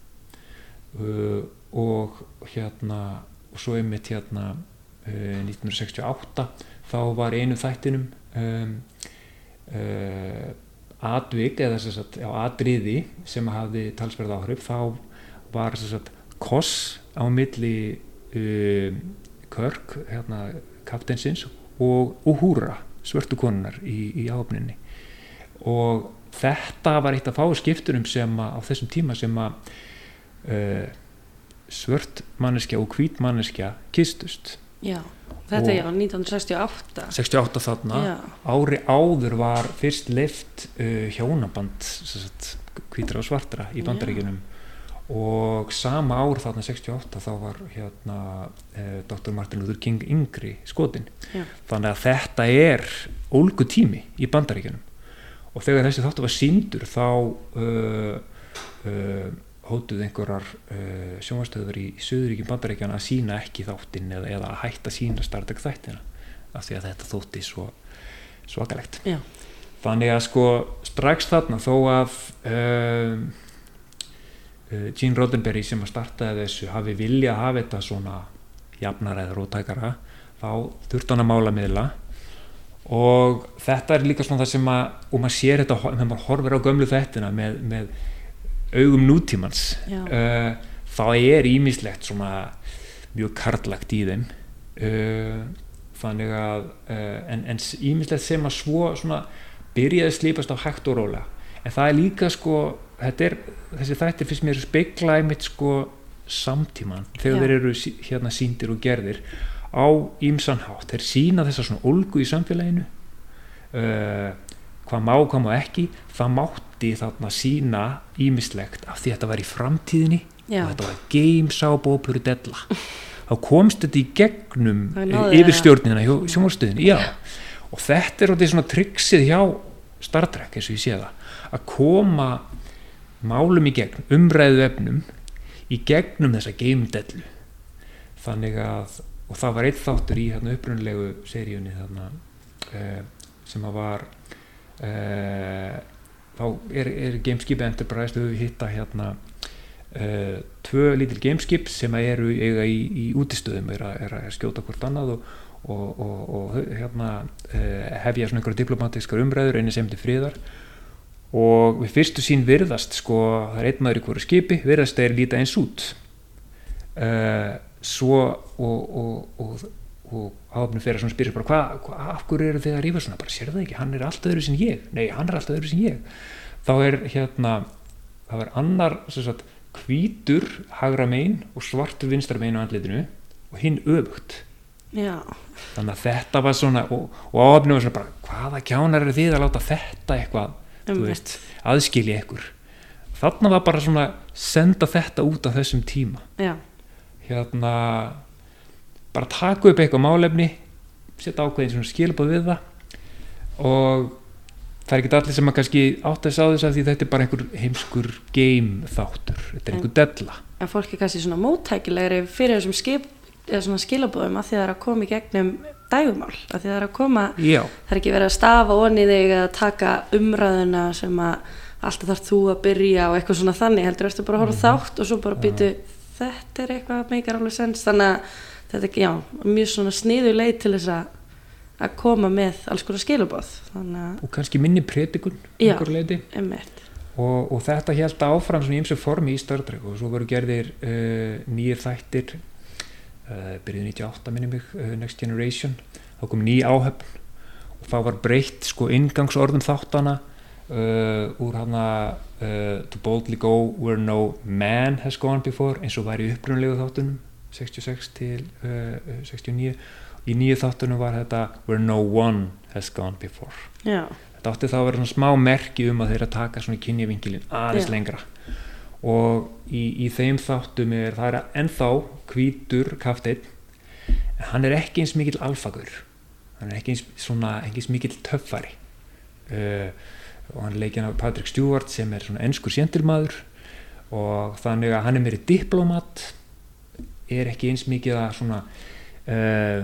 Uh, og hérna og svo einmitt hérna uh, 1968 þá var einu þættinum um, uh, atvik eða sagt, já, atriði sem hafði talsverð áhrif þá var sagt, koss á milli Körk hérna, kapteinsins og Uhura svörtu konunar í, í áöfninni og þetta var eitt af fáu skipturum sem að, á þessum tíma sem að uh, svört manneskja og hvít manneskja kistust Já, þetta Og- er já 1968 68 þarna. Já, ári áður var fyrst leift uh, hjónaband sem sagt, hvítra og svartra í Já. Og sama ár þarna 68 þá var hérna uh, Dr. Martin Luther King yngri skotin Já. þannig að þetta er ólgu tími í bandaríkjunum og þegar þessi þáttu var síndur þá uh, uh, hótuð einhverjar uh, sjónvastöður í Suðuríkjum bandaríkjana að sína ekki þáttinn eða, eða að hætta sína startek þættina af því að þetta þótti svo svakalegt þannig að sko strax þarna þó að Gene Roddenberry sem að startaði þessu hafi vilja að hafa þetta svona jafnara eða rótækara þá þurfti hann að mála miðla og þetta er líka svona það sem að og maður sér þetta þegar maður horfir á gömlu þættina með, með augum nútímans uh, þá er ímislegt svona mjög karlagt í þeim. Uh, þannig að uh, en, en ímislegt sem að svo svona byrjaði að slípast á hægt og róla en það er líka sko er, þessi þættir finnst mér spegla einmitt sko samtíman þegar Já. þeir eru hérna síndir og gerðir á ímsan hátt þeir sína þessa svona olgu í samfélaginu uh, hvað má, hvað má ekki það mátti þarna sína ímislegt af því að þetta var í framtíðinni Já. og þetta var bópuru della þá komst þetta í gegnum Það náði yfir það. stjórnina hjá sjónvarstöðinni já. og þetta er svona triksið hjá Star Trek eins og ég sé það að koma málum í gegn, umræðu efnum í gegnum þessa game dellu þannig að og það var eitt þáttur í hérna upprunlegu seríunni þarna uh, sem að var uh, þá er, er Gameskip Enterprise þau hitta hérna uh, tvö lítil Gameskip sem eru eiga í, í útistöðum er að, er að skjóta hvort annað og, og, og, og hérna uh, hefja svona einhverja diplomatískar umræður einu sem til friðar og við fyrstu sín virðast sko, það er einn maður í hverju skipi virðast þeir líta eins út. Uh, svo og, og, og, og áfnum fyrir að spyrja bara hvað, hva, af hverju eru þið að rífa svona? Bara sér það ekki, hann er alltaf öðru sin ég. Nei, hann er alltaf öðru sin ég. Þá er hérna, það er annar sem sagt, hvítur hagra megin og svartur vinstra megin á andlitinu og hinn öfugt. Já, þannig að þetta var svona og, og áfnum var svona bara, hvaða kjánar eru þið að láta þetta eitthvað aðskilja ykkur. Þarna var bara svona senda þetta út á þessum tíma. Já, hérna bara taka upp eitthvað málefni setja ákveðin svona skilbúð við það og það er ekki allir sem að kannski átt að sá þess að því þetta er bara einhver heimskur game þáttur, þetta er einhver della. En fólk er kannski svona móttækilegri fyrir þessum skip, eða svona skilabóðum að því það er að koma í gegnum dægumál, að því það er að koma já, það er ekki verið að stafa onni þig að taka umræðuna sem að alltaf þarf þú að byrja og eitthvað svona þannig heldur ertu bara að horfa á þátt og svo bara býtu þetta er eitthvað að meikar alveg sens þannig að þetta er já, mjög svona sniðu leið til þess að að koma með alls konar að, og kannski minni predikun Já. og, og þetta held áfram svona í eins og formi í Star Trek og svo voru gerðir uh, nýjir þættir byrjuð 98 minni mig uh, Next Generation, þá kom ný áhöfn og þá var breytt sko inngangsorðum þáttana uh, úr hana uh, to boldly go where no man has gone before eins og var í upprunlegu þáttunum 66 til uh, uh, 69 í nýju þáttunum var þetta where no one has gone before. Já, þetta átti þá að vera svona smá merki um að þeir að taka svona kynjavinkilin aðeins Já. lengra og í, í þeim þáttum er það er ennþá hvítur kafteinn en hann er ekki eins mikill alfagur. Hann er ekki eins, svona, ekki eins mikill töffari. Uh, og hann leikir af Patrick Stewart sem er svona ennskur sjentilmaður og þannig að hann er meiri diplomat er ekki eins mikið að svona uh,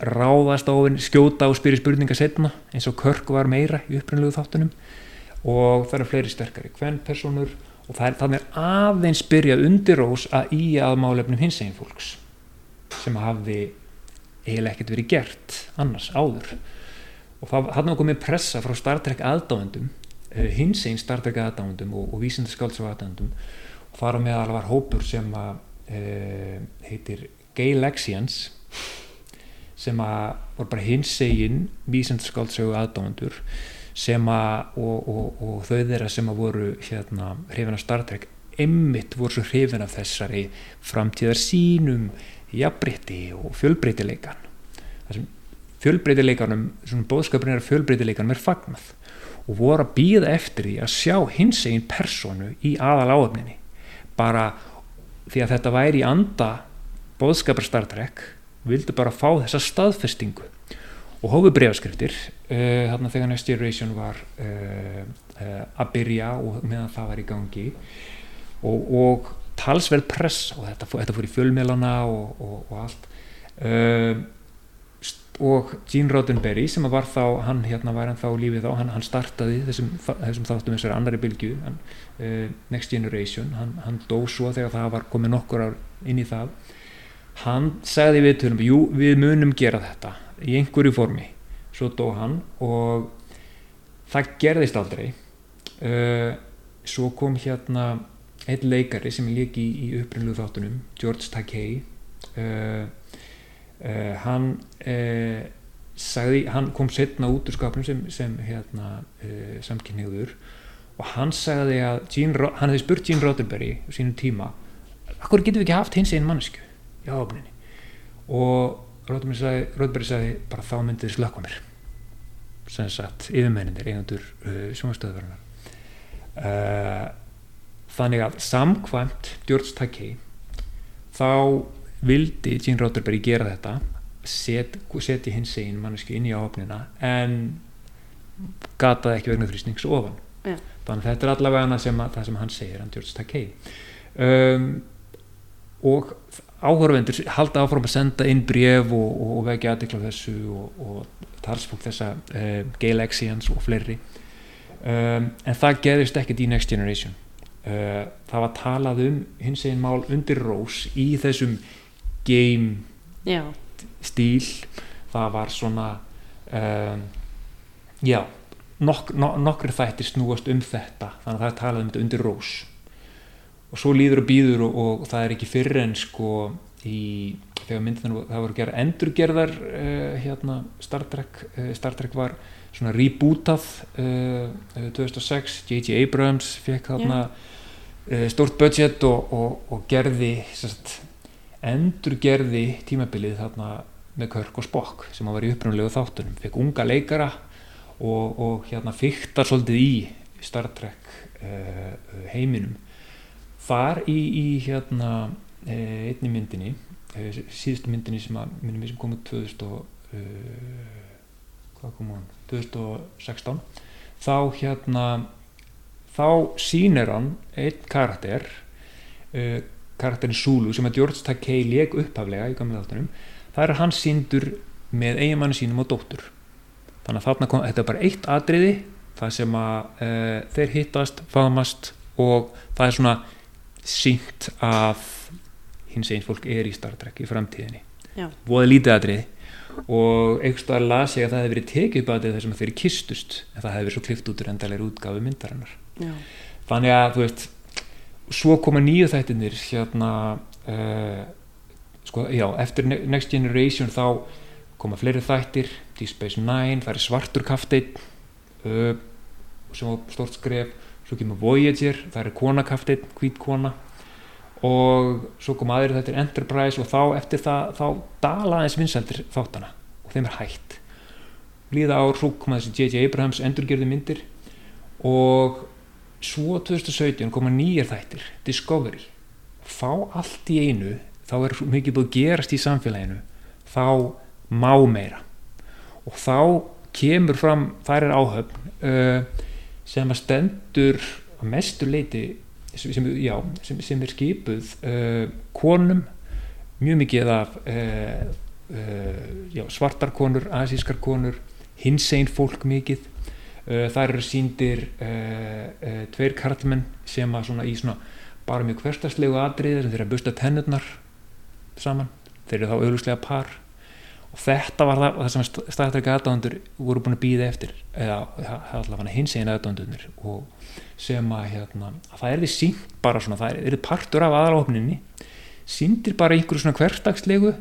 ráðast á skjóta og spyrja spurninga setna eins og Körk var meira í upprunlegu þáttunum. Og það eru fleiri sterkari kvennpersonur og það er þannig aðeins byrjað undir rós að í að málefnum hins eginn fólks sem hafði eiginlega ekkert verið gert annars áður. Og það hafði komið pressa frá Star Trek aðdáendum uh, hins eginn Star Trek aðdáendum og, og vísindaskálds aðdáendum. Þar á meðal var hópur sem að uh, heitir Gay Lexians sem að voru bara hinsegin vísendskáldsögu aðdámandur sem að og, og, og þau þeirra sem að voru hérna hrifin af Star Trek emmitt voru svo hrifin af þessari framtíðar sínum jafnbreytti og fjölbreytileikan þessum fjölbreytileikanum svona bóðskapurinn að fjölbreytileikanum er fagnað og voru að býða eftir því að sjá hins egin personu í aðal áöfninni bara því að þetta væri í anda bóðskapur Star Trek vildu bara fá þessa staðfestingu og hófu breyfaskriftir uh, þarna þegar Next Generation var uh, uh, að byrja og meðan það var í gangi. Og, og talsverð press og þetta, þetta fór í fjölmélana og, og, og allt. Og Gene Roddenberry sem var þá, hann hérna var hann þá lífið þá, hann, hann startaði þessum, þessum þáttum þessari annari bylgu Next Generation, hann, hann dó svo þegar það var komið nokkur ár inn í það. Hann sagði við tölum, jú við munum gera þetta í einhverju formi. Svo dó hann og það gerðist aldrei. Uh, svo kom hérna einn leikari sem er líki í, í upprunlu þáttunum George Takei. Uh, uh, hann sagði, hann kom setna út úr skapnum sem, sem hérna samkynniður og hann sagði að Gene, hann hefði spurt Gene Roddenberry sínum tíma hvað getur við ekki haft hins einn mannesku í áöfninni og Róðberg sagði bara þá myndið þið slökka mér. Sem sagt yfirmennindir einandur uh, sjónastöðuverðunar uh, þannig að samkvæmt Takei þá vildi Gene Roddenberry gera þetta set, setja hins einn mannesku inn í áöfnina en gataði ekki vegna þrýsnings ofan. Já. þannig að þetta er allavega sem að, það sem hann segir hann George Takei um, og áhörvendur halda áfram að senda inn bref og, og, og vekja aðdekla þessu og, og talsfólk þessa uh, Gay Lexians og fleiri. Um, en það gerðist ekkert í Next Generation. Uh, það var talað um hins eginn mál undir rós í þessum game já, stíl. Það var svona um, já nok no nokkri þættir snúast um þetta. Þannig að það er talað um þetta undir rós og svo líður og býður og, og það er ekki fyrir en sko í, þegar myndin það voru gerð endurgerðar uh, hérna Star Trek uh, Star Trek var svona rebootað uh, 2006 J.J. Abrams fekk þarna stort budget og, og, og gerði sest, endurgerði tímabilið þarna með Körk og Spock sem var í uppröndlegu þáttunum. Fekk unga leikara og hérna fyrktar svolítið í Star Trek heiminum þar í, í hérna eh, einni myndinni eh, síðustu myndinni sem að minnum við sem komið 2000 og uh, hvað kom hann 2016 þá hérna þá sínir hann einn karakter uh, karakterin Sulu sem að George Takei leg upphaflega í gamlega þáttunum. Það er hann síndur með eiginmannu sínum og dóttur. Þannig að þarna kom, þetta er bara eitt atriði það sem að uh, þeir hittast, faðmast og það er svona sínt að hins einn fólk er í Star Trek í framtíðinni. Voða lítið aðrið og einhverstað las ég að það hefði verið tekið upp aðrið þessum að þeir kistust en það hefði verið svo klift út úr endalegri útgafu myndarinnar. Já. þannig að þú veist svo koma nýju þættinir hérna uh, sko, já, eftir Next Generation þá koma fleiri þættir Deep Space Nine, það er svartur kafteinn uh, sem var stort skref svo kemur Voyager, það er konakaftin hvít kona. Og svo kom aðeins þetta er Enterprise og þá eftir það, þá dala aðeins vinsaldir þáttana og þeim er hægt líða ár, svo kom þessi J.J. Abrahams endurgerði myndir og svo 2017 koma nýjar þættir Discovery. Fá allt í einu þá er mikið búið að gerast í samfélaginu þá má meira. Og þá kemur fram, þær er áhöfn uh, sem að stendur að mestu leiti sem, já, sem, sem er skipuð uh, konum mjög mikið af uh, uh, já, svartar konur, asískar konur hins einn fólk mikið. Það eru síndir tveir karlmenn sem að svona í svona bara mjög hverstarslegu atriðir þeir að busta tennurnar saman. Þeir eru þá auðvuslega par og þetta var það, það sem Trek aðdándur voru búin að býða eftir eða allavega hins einu aðdándunir og sem að, hérna, að það er því sínt bara svona, það er, er partur af aðalofninni síndir bara einhverju svona hverstagslegu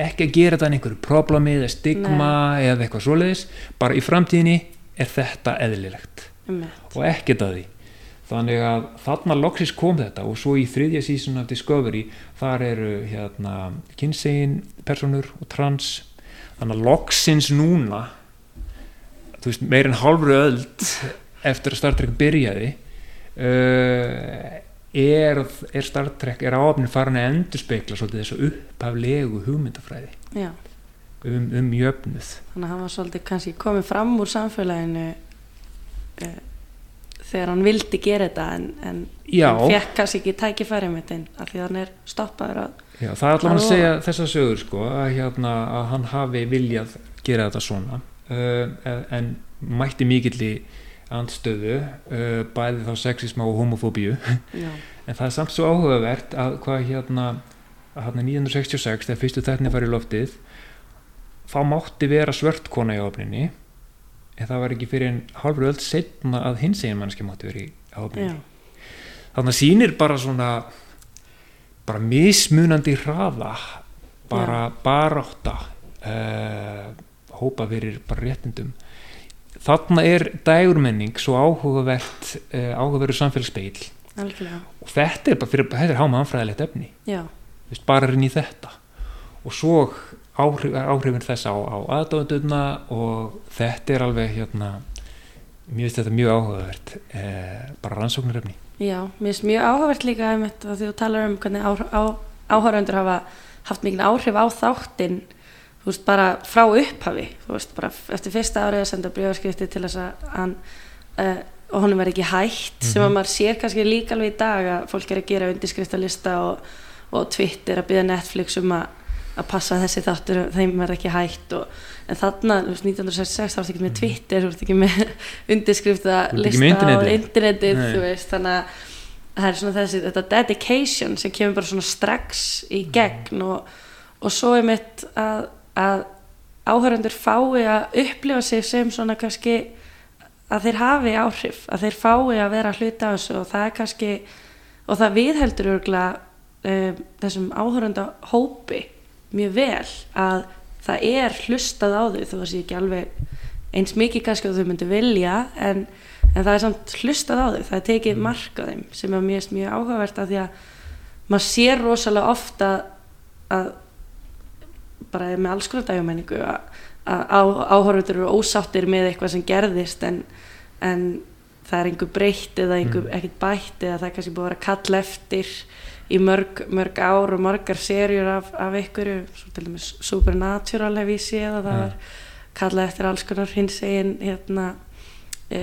ekki að gera þetta en einhverju problemi eða stigma Nei. eða eitthvað svoleiðis bara í framtíðinni er þetta eðlilegt. Og ekkert að því þannig að þarna loksis kom þetta og svo í þriðja sísun af Discovery þar eru hérna kynsegin personur og trans. Þannig að loksins núna þú veist meirinn halvru öll eftir að Star Trek byrjaði uh, er, er Star Trek er áöfnin farin að endur speikla svolítið þessu upphaflegu hugmyndafræði. Um, um jöfnuð. Þannig að hann var svolítið kannski komið fram úr samfélaginu uh, þegar hann vildi gera þetta en, en hann fekk kannski ekki tækifæri með þetta af því að hann er stoppaður að Já, það er allavega að segja þessa sögur sko, að, hérna, að hann hafi viljað gera þetta svona. Uh, en mætti mikill í andstöðu uh, bæði þá sexisma og homofóbíu. En það er samt svo áhugavert að hvað hérna, hérna 1966 þegar fyrstu þærni var í loftið þá mátti vera svörtkona í ofninni en það var ekki fyrir en halvur öll setna að hins eginn mannski mátti verið í ábyrgni þannig að sínir bara svona bara mismunandi hraða bara baráta uh, hópa fyrir bara réttindum. Þarna er dægurmenning svo áhugavert uh, áhugaveru samfélagspeil og þetta er bara fyrir, þetta er háma anfræðilegt efni bara rinn í þetta. Og svo áhrif, áhrifin þess á, á aðdóðunduna og þetta er alveg hérna, mér finnst þetta mjög áhugavert eh, bara rannsóknaröfni Já, mér finnst mjög áhugavert líka því þú talar um hvernig á, á, áhugavöndur hafa haft mikil áhrif á þáttinn þú veist bara frá upphafi þú veist bara eftir fyrsta árið að senda brjóðskrifti til þess að hann uh, og honum verði ekki hægt mm -hmm. sem að mhm. maður sér kannski líka alveg í dag að fólk er að gera undirskriftalista og, og Twitter að byggja Netflix um að að passa þessi þáttur þeim verð ekki hægt og, en þarna 1966 þá er þetta ekki með Twitter þú ert ekki með undirskrifta lista á internetið. þannig að það er svona þessi þetta dedication sem kemur bara svona strax í gegn og, og svo er mitt að, að áhöröndur fái að upplifa sig sem svona kannski að þeir hafi áhrif, að þeir fái að vera hluta á þessu og það er kannski og það viðheldur örgla um, þessum áhörönda hópi mjög vel að það er hlustað á þau þó að það sé ekki alveg eins mikið kannski að þau myndi vilja en, en það er samt hlustað á þau það er tekið mm. mark á þeim sem er mjög, mjög áhugavert að því að maður sér rosalega ofta að bara með alls konar dægumenningu að áhörður eru ósáttir með eitthvað sem gerðist en, en það er einhver breytt eða einhver mm. ekkert bætt eða það er kannski búið að vera kall eftir í mörg, mörg ár og margar serjur af, af einhverju, svo til dæmis Supernatural hef ég séð að það var kallað eftir alls konar hins egin hérna e,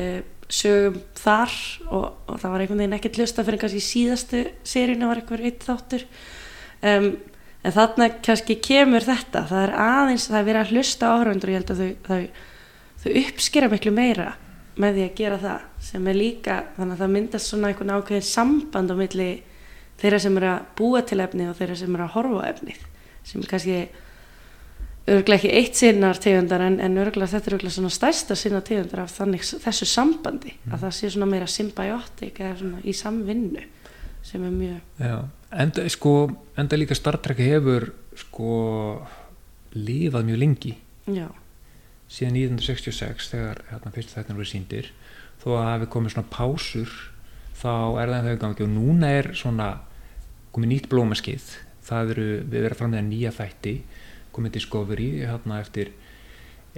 sögum þar og, og það var einhvern veginn ekkert hlusta fyrir kannski síðastu seríuna var einhver eitt þáttur. Um, en þarna kannski kemur þetta það er aðeins, það er verið að hlusta áhraundur og ég held að þau, þau, þau uppskera miklu meira með því að gera það sem er líka, þannig að það myndast svona einhvern ákveðin samband á milli þeirra sem eru að búa til efnið og þeirra sem eru að horfa efnið sem er kannski örglega ekki eitt sinnar tegundar en, en örglega þetta er örglega svona stærsta sinna tegundar af þannig þessu sambandi mm. að það sé svona meira symbiotik eða svona í samvinnu sem er mjög Já, enda, sko, enda líka Star Trek hefur sko lífað mjög lengi Já. síðan 1966 þegar hérna, fyrst þetta voru síndir þó að hefur komið svona pásur þá er það þau gangi og núna er svona komið nýtt blómaskið. Það eru, við verðum fram með nýja þætti. Komið Discovery hérna eftir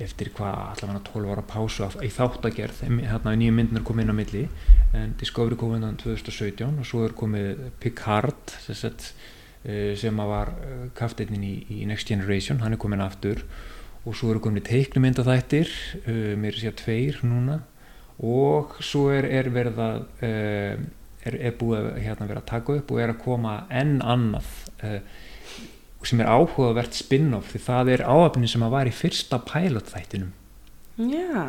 eftir hvað allavega 12 ára pásu í þáttagerð. Hérna nýju myndunar komið inn á milli. En Discovery komið inn á 2017 og svo er komið Picard eh, sem var eh, kafteinin í, í Next Generation. Hann er komin aftur. Og svo eru komið teiknumyndaþættir uh, mér sé að tveir núna. Og svo er, er uh, er, er búið að hérna, vera að taka upp og er að koma enn annað uh, sem er áhugavert spin-off því það er áöfnin sem að var í fyrsta pilot-þættinum. Já.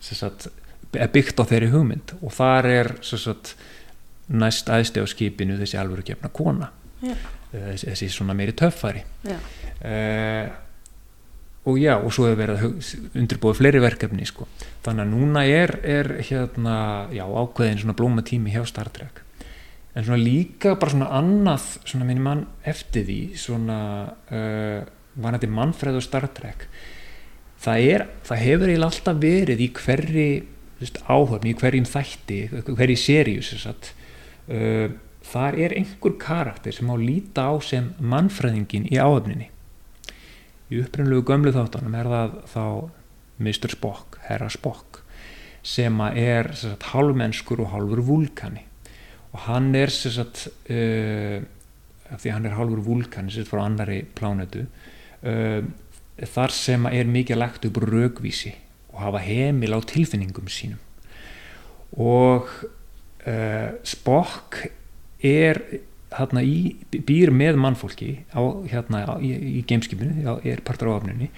Sagt, byggt á þeirri hugmynd og þar er sagt, næst aðsteg á skipinu þessi alvöru gefna kona uh, þessi svona meiri töffari. Uh, og já, og svo hefur verið undirbúið fleiri verkefni sko. þannig að núna er, er hérna, já, ákveðin svona blóma tími hjá Star Trek. En svona líka bara svona annað svona minn mann eftir því svona uh, var þetta mannfræð og Star Trek. Það er, það hefur eiginlega alltaf verið í hverri áhörn, í hverjum þætti hverji seríus uh, þar er einhver karakter sem á líta á sem mannfræðingin í áhörninni í upprennlegu gömlu þáttanum er það þá Mr. Spock, herra Spock sem er sagt, hálfmennskur og hálfur vulkani og hann er sagt, uh, því hann er hálfur vulkani er frá annari plánetu uh, þar sem er mikið lagt upp raugvísi og hafa heimil á tilfinningum sínum og uh, Spock er hérna í, býr með mannfólki á, hérna á, í, í gameskipinu er partur á afnunni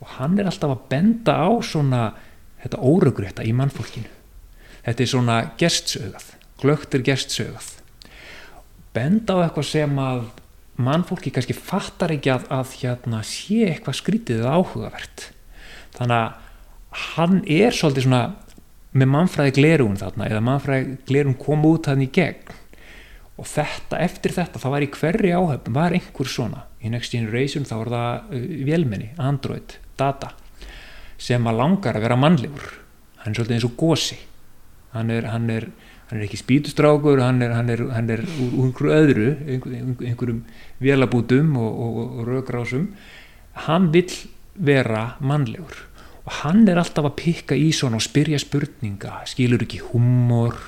og hann er alltaf að benda á svona þetta óröggrétta í mannfólkinu. Þetta er svona gestsögað glögtur gestsögað. Benda á eitthvað sem að mannfólki kannski fattar ekki að, að hérna sé eitthvað skrítið áhugavert. Þannig að hann er svolítið svona með mannfræði glerun þarna eða mannfræði glerun kom út hann í gegn og þetta, eftir þetta, það var í hverri áhöfn var einhver svona, í Next Generation þá var það uh, vélmenni, Android data, sem að langar að vera mannlegur, hann er svolítið eins og gósi, hann er, hann er hann er ekki spítustrákur, hann er, hann er, hann er úr, úr einhverju öðru einhver, einhverjum vélabútum og, og, og raugrásum hann vill vera mannlegur. Og hann er alltaf að pikka í svona og spyrja spurninga skilur ekki humor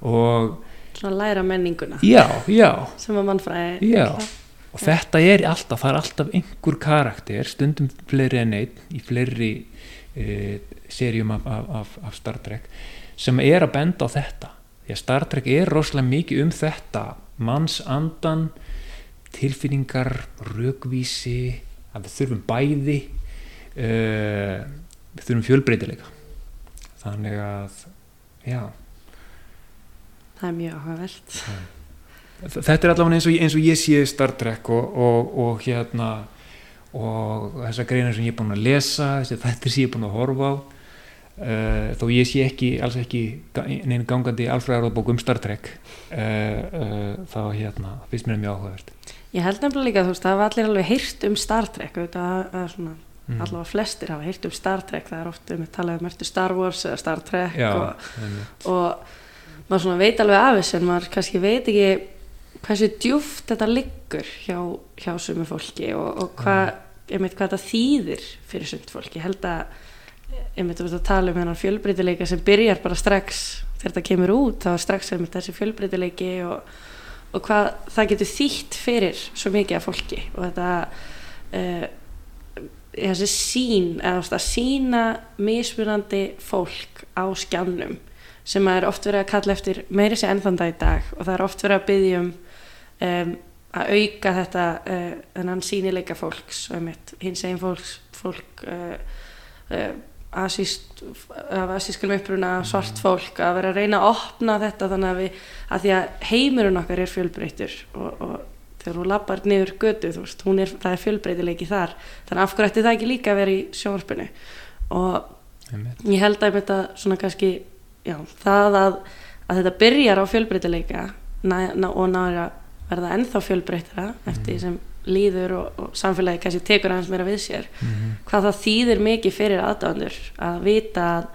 og svona læra menninguna. Já, já. Sem að mannfræði og þetta er alltaf það er alltaf einhver karakter stundum fleiri en einn í fleiri e, serjum af, af, af Star Trek sem er að benda á þetta. Því að Star Trek er rosalega mikið um þetta. Manns andan tilfinningar, raugvísi að við þurfum bæði uh, við þurfum fjölbreytileika. Þannig að já það er mjög áhugavert. Þetta er allavega eins og, eins og ég sé Star Trek og, og, og hérna og þessar greinar sem ég er búin að lesa þættir sem ég er búin að horfa á uh, þó ég sé ekki alls ekki neina gangandi alfræðarðbók um Star Trek uh, uh, þá hérna, finnst mér mjög áhugavert. Ég held nefnilega líka þú veist, það var allir alveg heyrt um Star Trek auðvitað að svona mm. allavega flestir hafa heyrt um Star Trek það er ofta um að tala um Star Wars eða Star Trek Já, og, og maður veit alveg af þess en maður kannski veit ekki hversu djúft þetta liggur hjá, hjá sumu fólki og, og hvað, ég veit hvað þetta þýðir fyrir sumt fólki, ég held að veit að tala um hennar fjölbreytileika sem byrjar bara strax þegar þetta kemur út, þá er strax með þessi fjölbreytileiki og, og hvað það getur þýtt fyrir svo mikið af fólki. Og þetta uh, þessi sín eða að sína mismunandi fólk á skjánum sem er oft verið að kalla eftir meiri sér ennþanda í dag. Og það er oft verið að byggja um, um að auka þetta uh, þennan sínileika fólks hins eginn fólks fólk uh, uh, asíst, af asískum uppruna svart fólk að vera að reyna að opna þetta þannig að við að því að heimurinn okkar er fjölbreytur og, og þegar hún lappar niður götu þú veist, er, það er fjölbreytileiki þar þannig af hverju ætti það ekki líka að vera í sjónvarpinu? Og ég held að þetta svona kannski já, það að, að þetta byrjar á fjölbreytileika og náður að verða ennþá fjölbreytara eftir því sem líður og, og samfélagi kannski tekur aðeins meira við sér. Mm -hmm. hvað það þýðir mikið fyrir aðdándur að vita að,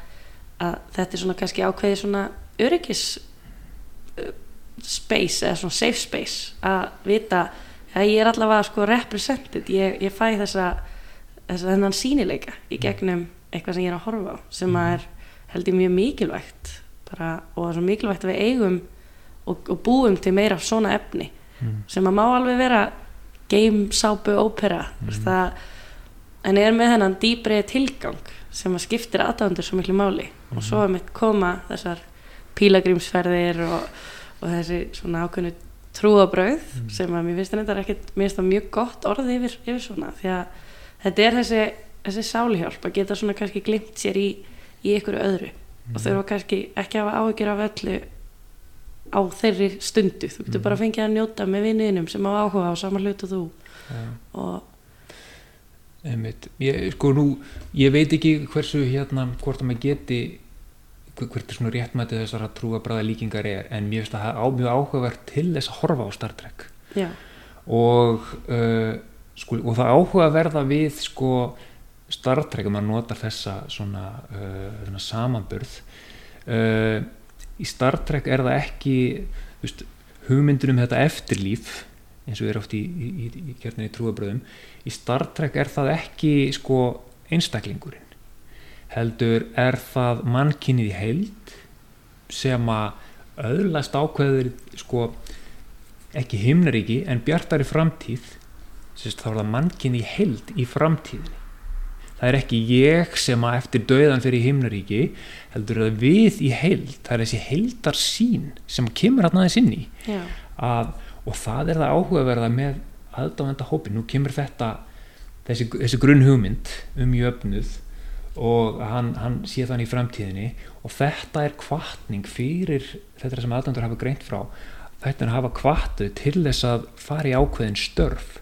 að þetta er svona kannski ákveði svona öryggis uh, space eða svona safe space að vita að ég er allavega sko represented. Ég, ég fæ þessa þess að þennan sínileika í gegnum eitthvað sem ég er að horfa á sem að er held ég mjög mikilvægt bara, og það er svo mikilvægt að við eigum og, og búum til meira svona efni mm. sem að má alveg vera game, sápu, ópera mm. það, en er með hennan dýbri tilgang sem að skiptir aðdándur svo miklu máli mm. og svo er mitt koma þessar pílagrímsferðir og, og þessi svona ákveðnu trúabröð mm. sem að mér finnst þetta ekkert, mér finnst það mjög gott orði yfir, yfir svona því að þetta er þessi, þessi sálihjálp að geta svona kannski glimt sér í, í ykkur öðru. Og þau eru kannski ekki að hafa áhyggjur af öllu á þeirri stundu. Þú getur mm. bara að fengja að njóta með vinninum sem á áhuga á sama hlut og þú. Ja. og ég, sko nú ég veit ekki hversu hérna hvort að maður geti hver- hvert er svona réttmætið þessar að trúa bræða líkingar er en mér finnst að það er mjög áhugavert til þess að horfa á Star Trek. Já, og uh, sko, og það áhugaverða við sko Star Trek að maður notar þessa svona, uh, svona samanburð uh, í Star Trek er það ekki veist, hugmyndin um þetta eftirlíf eins og er oft í, í, í, í trúabröðum í Star Trek er það ekki sko einstaklingurinn. Heldur er það mannkynnið í heild sem að öðlast ákveður sko ekki himnaríki en bjartari framtíð sérst, þá er það mannkinn í held í framtíðinni það er ekki ég sem að eftir döðan fyrir himnaríki heldur það við í held það er þessi heldar sín sem kemur hann aðeins inn í. Að, og það er það áhugaverða með aðdáðanda hópi, nú kemur þetta þessi, þessi grunn hugmynd um jöfnuð og hann, hann sé þannig í framtíðinni. Og þetta er kvartning fyrir þetta sem aðdándur hafa greint frá þetta er að hafa kvartu til þess að fara í ákveðin störf.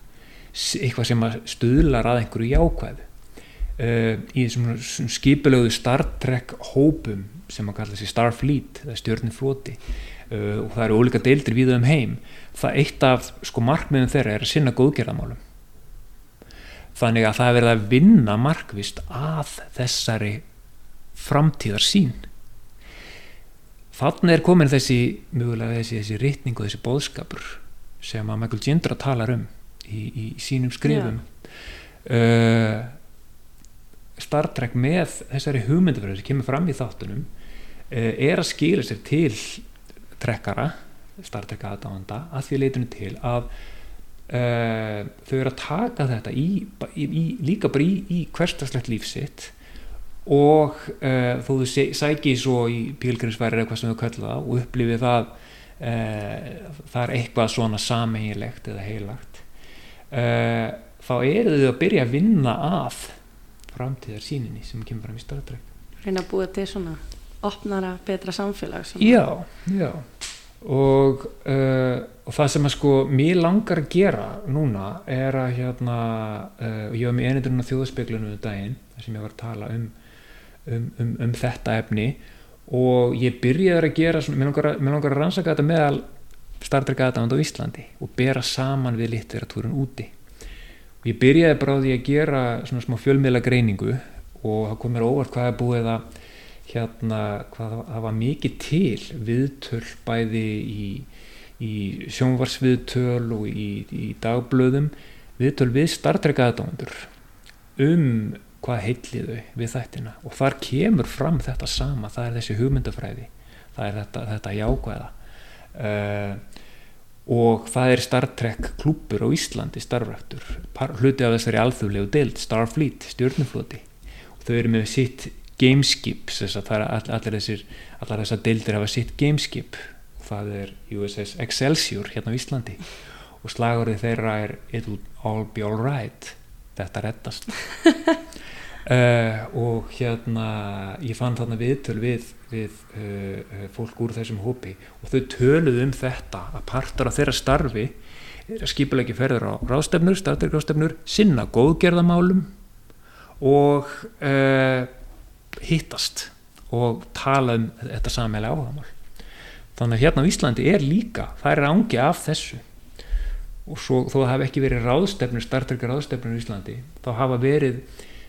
Eitthvað sem að stuðlar að einhverju jákvæðu í þessum skipulögu Star Trek hópum sem að kalla sig Starfleet eða stjörnufloti uh, og það eru ólíka deildir við um heim það eitt af sko markmiðum þeirra er að sinna góðgerðamálum þannig að það er verið að vinna markvist að þessari framtíðar sín þannig er komin þessi mögulega þessi, þessi rytning og þessi bóðskapur sem að Michael Gindra talar um í, í sínum skrifum. Uh, Star Trek með þessari hugmyndafræði sem kemur fram í þáttunum uh, er að skila sér til trekkara Star Trek aðdáðanda að því leitinu til að uh, þau eru að taka þetta í, í, líka bara í, hverstaslegt lífsitt og uh, þó þú sé- sæki svo í pílgrinsværi eða hvað sem þau kalla það og upplifið það uh, það er eitthvað svona sameigilegt eða heilagt þá eru þau að byrja að vinna að framtíðar síninni sem kemur fram í Star Trek. Reyna að búa til svona opnara, betra samfélag sem Já, já. Og, uh, og það sem að sko mér langar að gera núna er að hérna uh, ég var með einindurinn á þjóðaspeglunum um daginn þar sem ég var að tala um, um, um, um þetta efni. Og ég byrjaði að gera svona, mér langar að, mér langar að rannsaka þetta meðal Star Trek aðdáðand á Íslandi og bera saman við litteratúrun úti og ég byrjaði bara á því að gera svona smá fjölmiðla greiningu og það kom mér óvart hvað er búið að hérna hvað það- var mikið til viðtöl bæði í, í sjónvarsviðtöl og í, í dagblöðum viðtöl við Star Trek aðdóndur um hvað heillið þau við þættina. Og þar kemur fram þetta sama, það er þessi hugmyndafræði það er þetta, þetta jákvæða. Uh, og það er Star Trek klúpur á Íslandi starfræktur, hluti af þessari alþjóðlegu deild, Starfleet, stjórnufloti og þau eru með sitt gameskip, þess að all, allir þessir allar þessar deildir hafa sitt gameskip. Og það er USS Excelsior hérna á Íslandi. Og slagurðið þeirra er it'll all be alright þetta reddast uh, og hérna ég fann þarna viðtöl við, við uh, fólk úr þessum hópi og þau töluðu um þetta að partur af þeirra starfi að skipuleggi ferður á ráðstefnur, startir ráðstefnur sinna góðgerðamálum og uh, hittast og tala um þetta sammelega áhagamál þannig að hérna á Íslandi er líka það er ángi af þessu. Og svo þó það hafi ekki verið ráðstefnur startrykka ráðstefnur í Íslandi þá hafa verið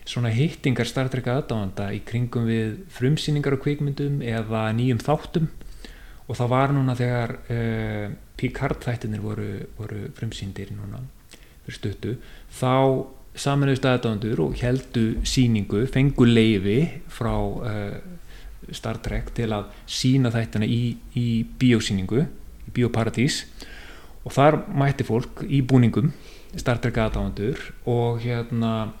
svona hittingar startrykka aðdáðanda í kringum við frumsýningar á kvikmyndum eða nýjum þáttum. Og það var núna þegar uh, Picard þættinir voru, voru frumsýndir núna fyrir stuttu þá saminuðust aðdándur og heldu síningu, fengu leifi frá uh, Star Trek til að sína þættina í, í biosíningu, í bioparadís og þar mætti fólk í búningum Star Trek aðdándur og hérna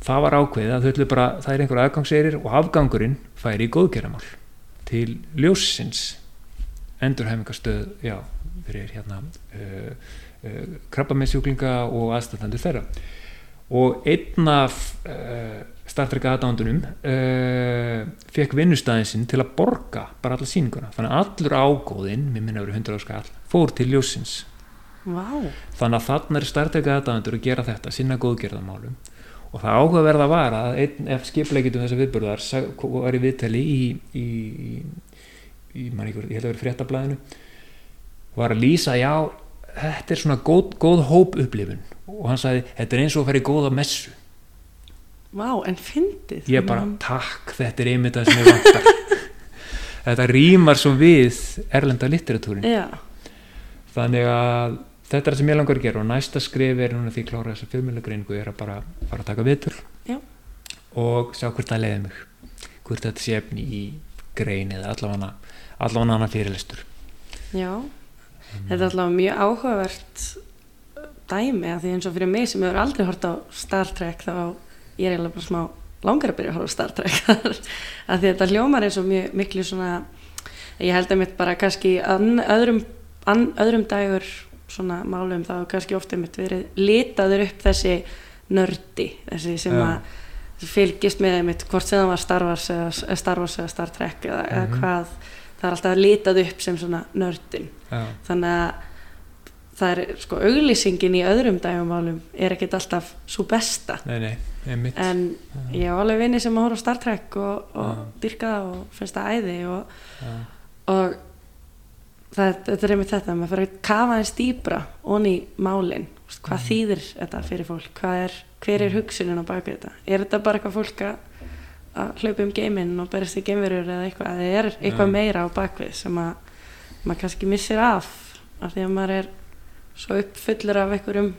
það var ákveðið að þau ætlu bara, það er einhver aðgangseirir og afgangurinn færi í góðgeramál til ljósins endurhæfingastöð já, fyrir hérna uh, uh, krabbameinsjúklinga og aðstæðandur þeirra. Og einn af uh, Star Trek aðdándunum uh, fekk vinnustæðin sinn til að borga bara alla síninguna þannig að allur ágóðinn, mér minna verið 100 áskall fór til ljósins Vá, þannig að þannig er Star Trek aðdándur að gera þetta sinna góðgerðamálum og það áhugaverða var að einn ef skipleikitum þessa viðburðar sag- var í viðtali í, í, í, í ykkur, ég held að vera fréttablaðinu var að lýsa, já þetta er svona góð, góð hóp upplifun og hann sagði, þetta er eins og að fara í góða messu. Vá, en fyndið. Ég bara, takk, þetta er einmitt það sem ég vantar. Þetta rýmar svo við erlenda litteratúrin Já, þannig að þetta er það sem ég langar að gera og næsta skrif er núna því ég klára þessa fjölmjölegreiningu er að bara fara að taka viðtöl Já. og sjá hvort það leiði mig hvort þetta sé efni í grein eða allavega allavega hana fyrirlestur. Já. Þetta er alltaf mjög áhugavert dæmi að því eins og fyrir mig sem hefur aldrei hort á Star Trek þá ég er eiginlega bara smá langar að byrja að horfa á Star Trek. Að því þetta hljómar eins og mjög miklu svona ég held að mitt bara kannski an, öðrum, an, öðrum dagur svona málum þá kannski ofta mitt verið litaður upp þessi nördi þessi sem Já. að fylgist með mitt hvort sem það var Star Wars eða, Star Wars eða Star Trek eða, Mhm. eða hvað það er alltaf litað upp sem svona nördin. Já, þannig að það er sko auglýsingin í öðrum dægumálum er ekkert alltaf svo besta. Nei, nei, einmitt. En ég hef alveg vinni sem að horfa á Star Trek og, og dyrka það og finnst það æði og, og það, þetta er einmitt þetta maður fyrir að kafa eins dýbra onni í málin. Þú veist, hvað þýðir þetta fyrir fólk? Hvað er, hver er hugsunin á baki þetta? Er þetta bara eitthvað fólk að hlaupa um geiminn og berast í geimverur eða eitthvað, eða er eitthvað Já. meira á bakvið sem að maður kannski missir af af því að maður er svo uppfullur af einhverjum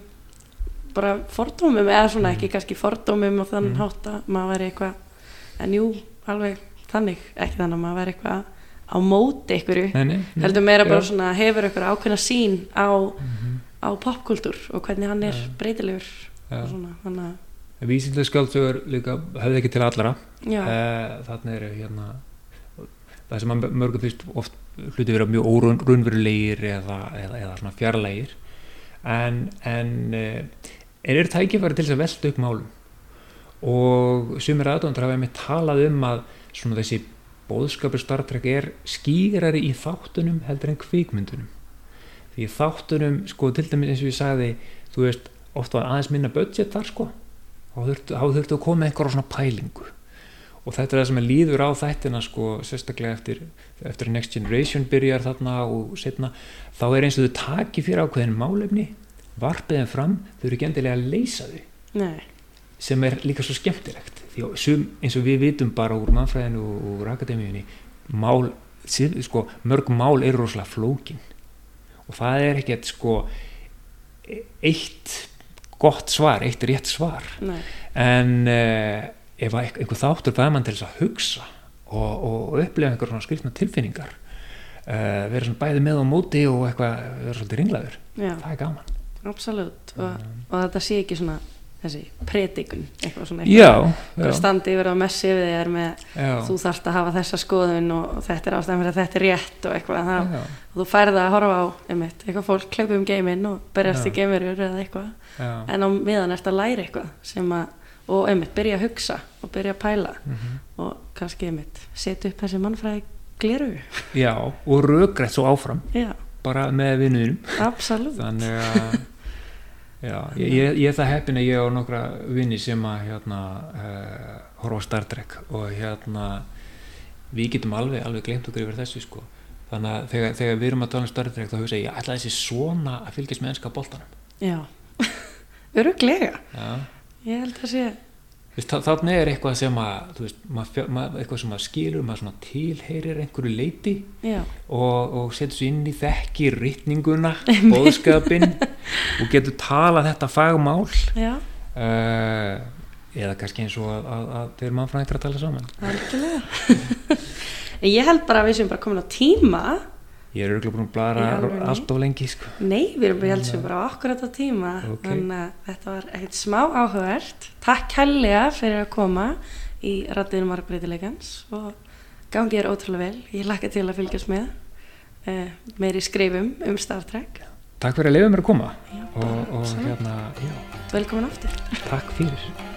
bara fordómum eða svona ekki kannski fordómum og þannig Mhm. hátt að maður væri eitthvað en jú, alveg þannig. Ekki þannig að maður væri eitthvað á móti nei heldur meira bara svona hefur eitthvað ákveðna sín á, Mhm, á popkultúr og hvernig hann er breytilegur og svona, þannig að vísinlega skjáldsögur líka hefði ekki til allra. Já, uh, þarna eru hérna það sem mörgum fyrst oft hluti vera mjög órunverulegir eða, eða, eða svona fjarlægir. En, en uh, er er tækifæri til þess að velta upp málum? Og sumir aðdóndar hafa einmitt talað um að svona þessi bóðskapur Star Trek er skýrari í þáttunum heldur en kvikmyndunum. Því þáttunum sko til dæmis eins og ég sagði þú veist oft var aðeins minna budget þar sko. Þá þurftu, að koma með einhverja svona pælingu. Og þetta er það sem er líður á þættina sko, sérstaklega eftir, eftir Next Generation byrjar þarna og setna, þá er eins og þau taki fyrir ákveðin málefni varpið þeim fram, þau eru ekki endilega að leysa þau. Nei, sem er líka svo skemmtilegt því sum, eins og við vitum bara úr mannfræðinu og úr akademíunni mál, sko, mörg mál eru rosalega flókin. Og það er ekkert sko e- eitt gott svar, eitt rétt svar. Nei. En uh, ef einhver þáttur fæði mann til þess að hugsa og, og upplega einhver svona skrifna tilfinningar uh, vera svona bæði með á móti og eitthvað vera svolítið ringlaður, já, það er gaman. Absolutt. Og, og þetta sé ekki svona þessi predikun eitthvað svona eitthvað. standi yfir á messi við þér með já, þú þarft að hafa þessa skoðun og þetta er ástæðan fyrir að þetta er rétt og eitthvað. Það, og þú færði að horfa á einmitt, eitthvað fólk hlaupa um geiminn og berjast í geimverjur eða eitthvað. Já. en á miðan ert að læra eitthvað að, og einmitt byrja að hugsa og byrja að pæla Mhm. og kannski einmitt setja upp þessi mannfræði gleru já, og rökrætt svo áfram. Já, bara með vinnuðinum absolutt. Þannig að já, ég, ég, ég er það heppin að ég á nokkra vinni sem að hérna uh, horfa á Star Trek og hérna við getum alveg, alveg glemt okkur yfir þessu sko. Þannig að þegar, þegar við erum að tala um Star Trek þá hugsa ég, ég ætla þessi svona að fylgjast með ennska boltanum. Já, öruglega ég held að sé Veist, þa- Þarna er eitthvað sem að, veist, maður, maður, eitthvað sem maður skilur, maður svona tilheyrir einhverju leiti og, og setur svo inn í þekki rytninguna, bóðskapin og getur talað þetta fagmál. Uh, eða kannski eins og að, að, að þeir mannfræðingar að tala saman. Ég held bara að við sem bara komin á tíma ég er örgulega búin að blara allt of lengi sko. Nei, við erum bara heldur sem bara á okkur þetta tíma Ok. þannig að þetta var ekkert smá áhugavert. Takk hellega fyrir að koma í rættinu margbreytileikans og gangi þér ótrúlega vel. Ég lakka til að fylgjast með uh, meiri skrifum um Star Trek. Takk fyrir að leiða mér að koma. Já, og, og hérna, já, Velkomin aftur. Takk fyrir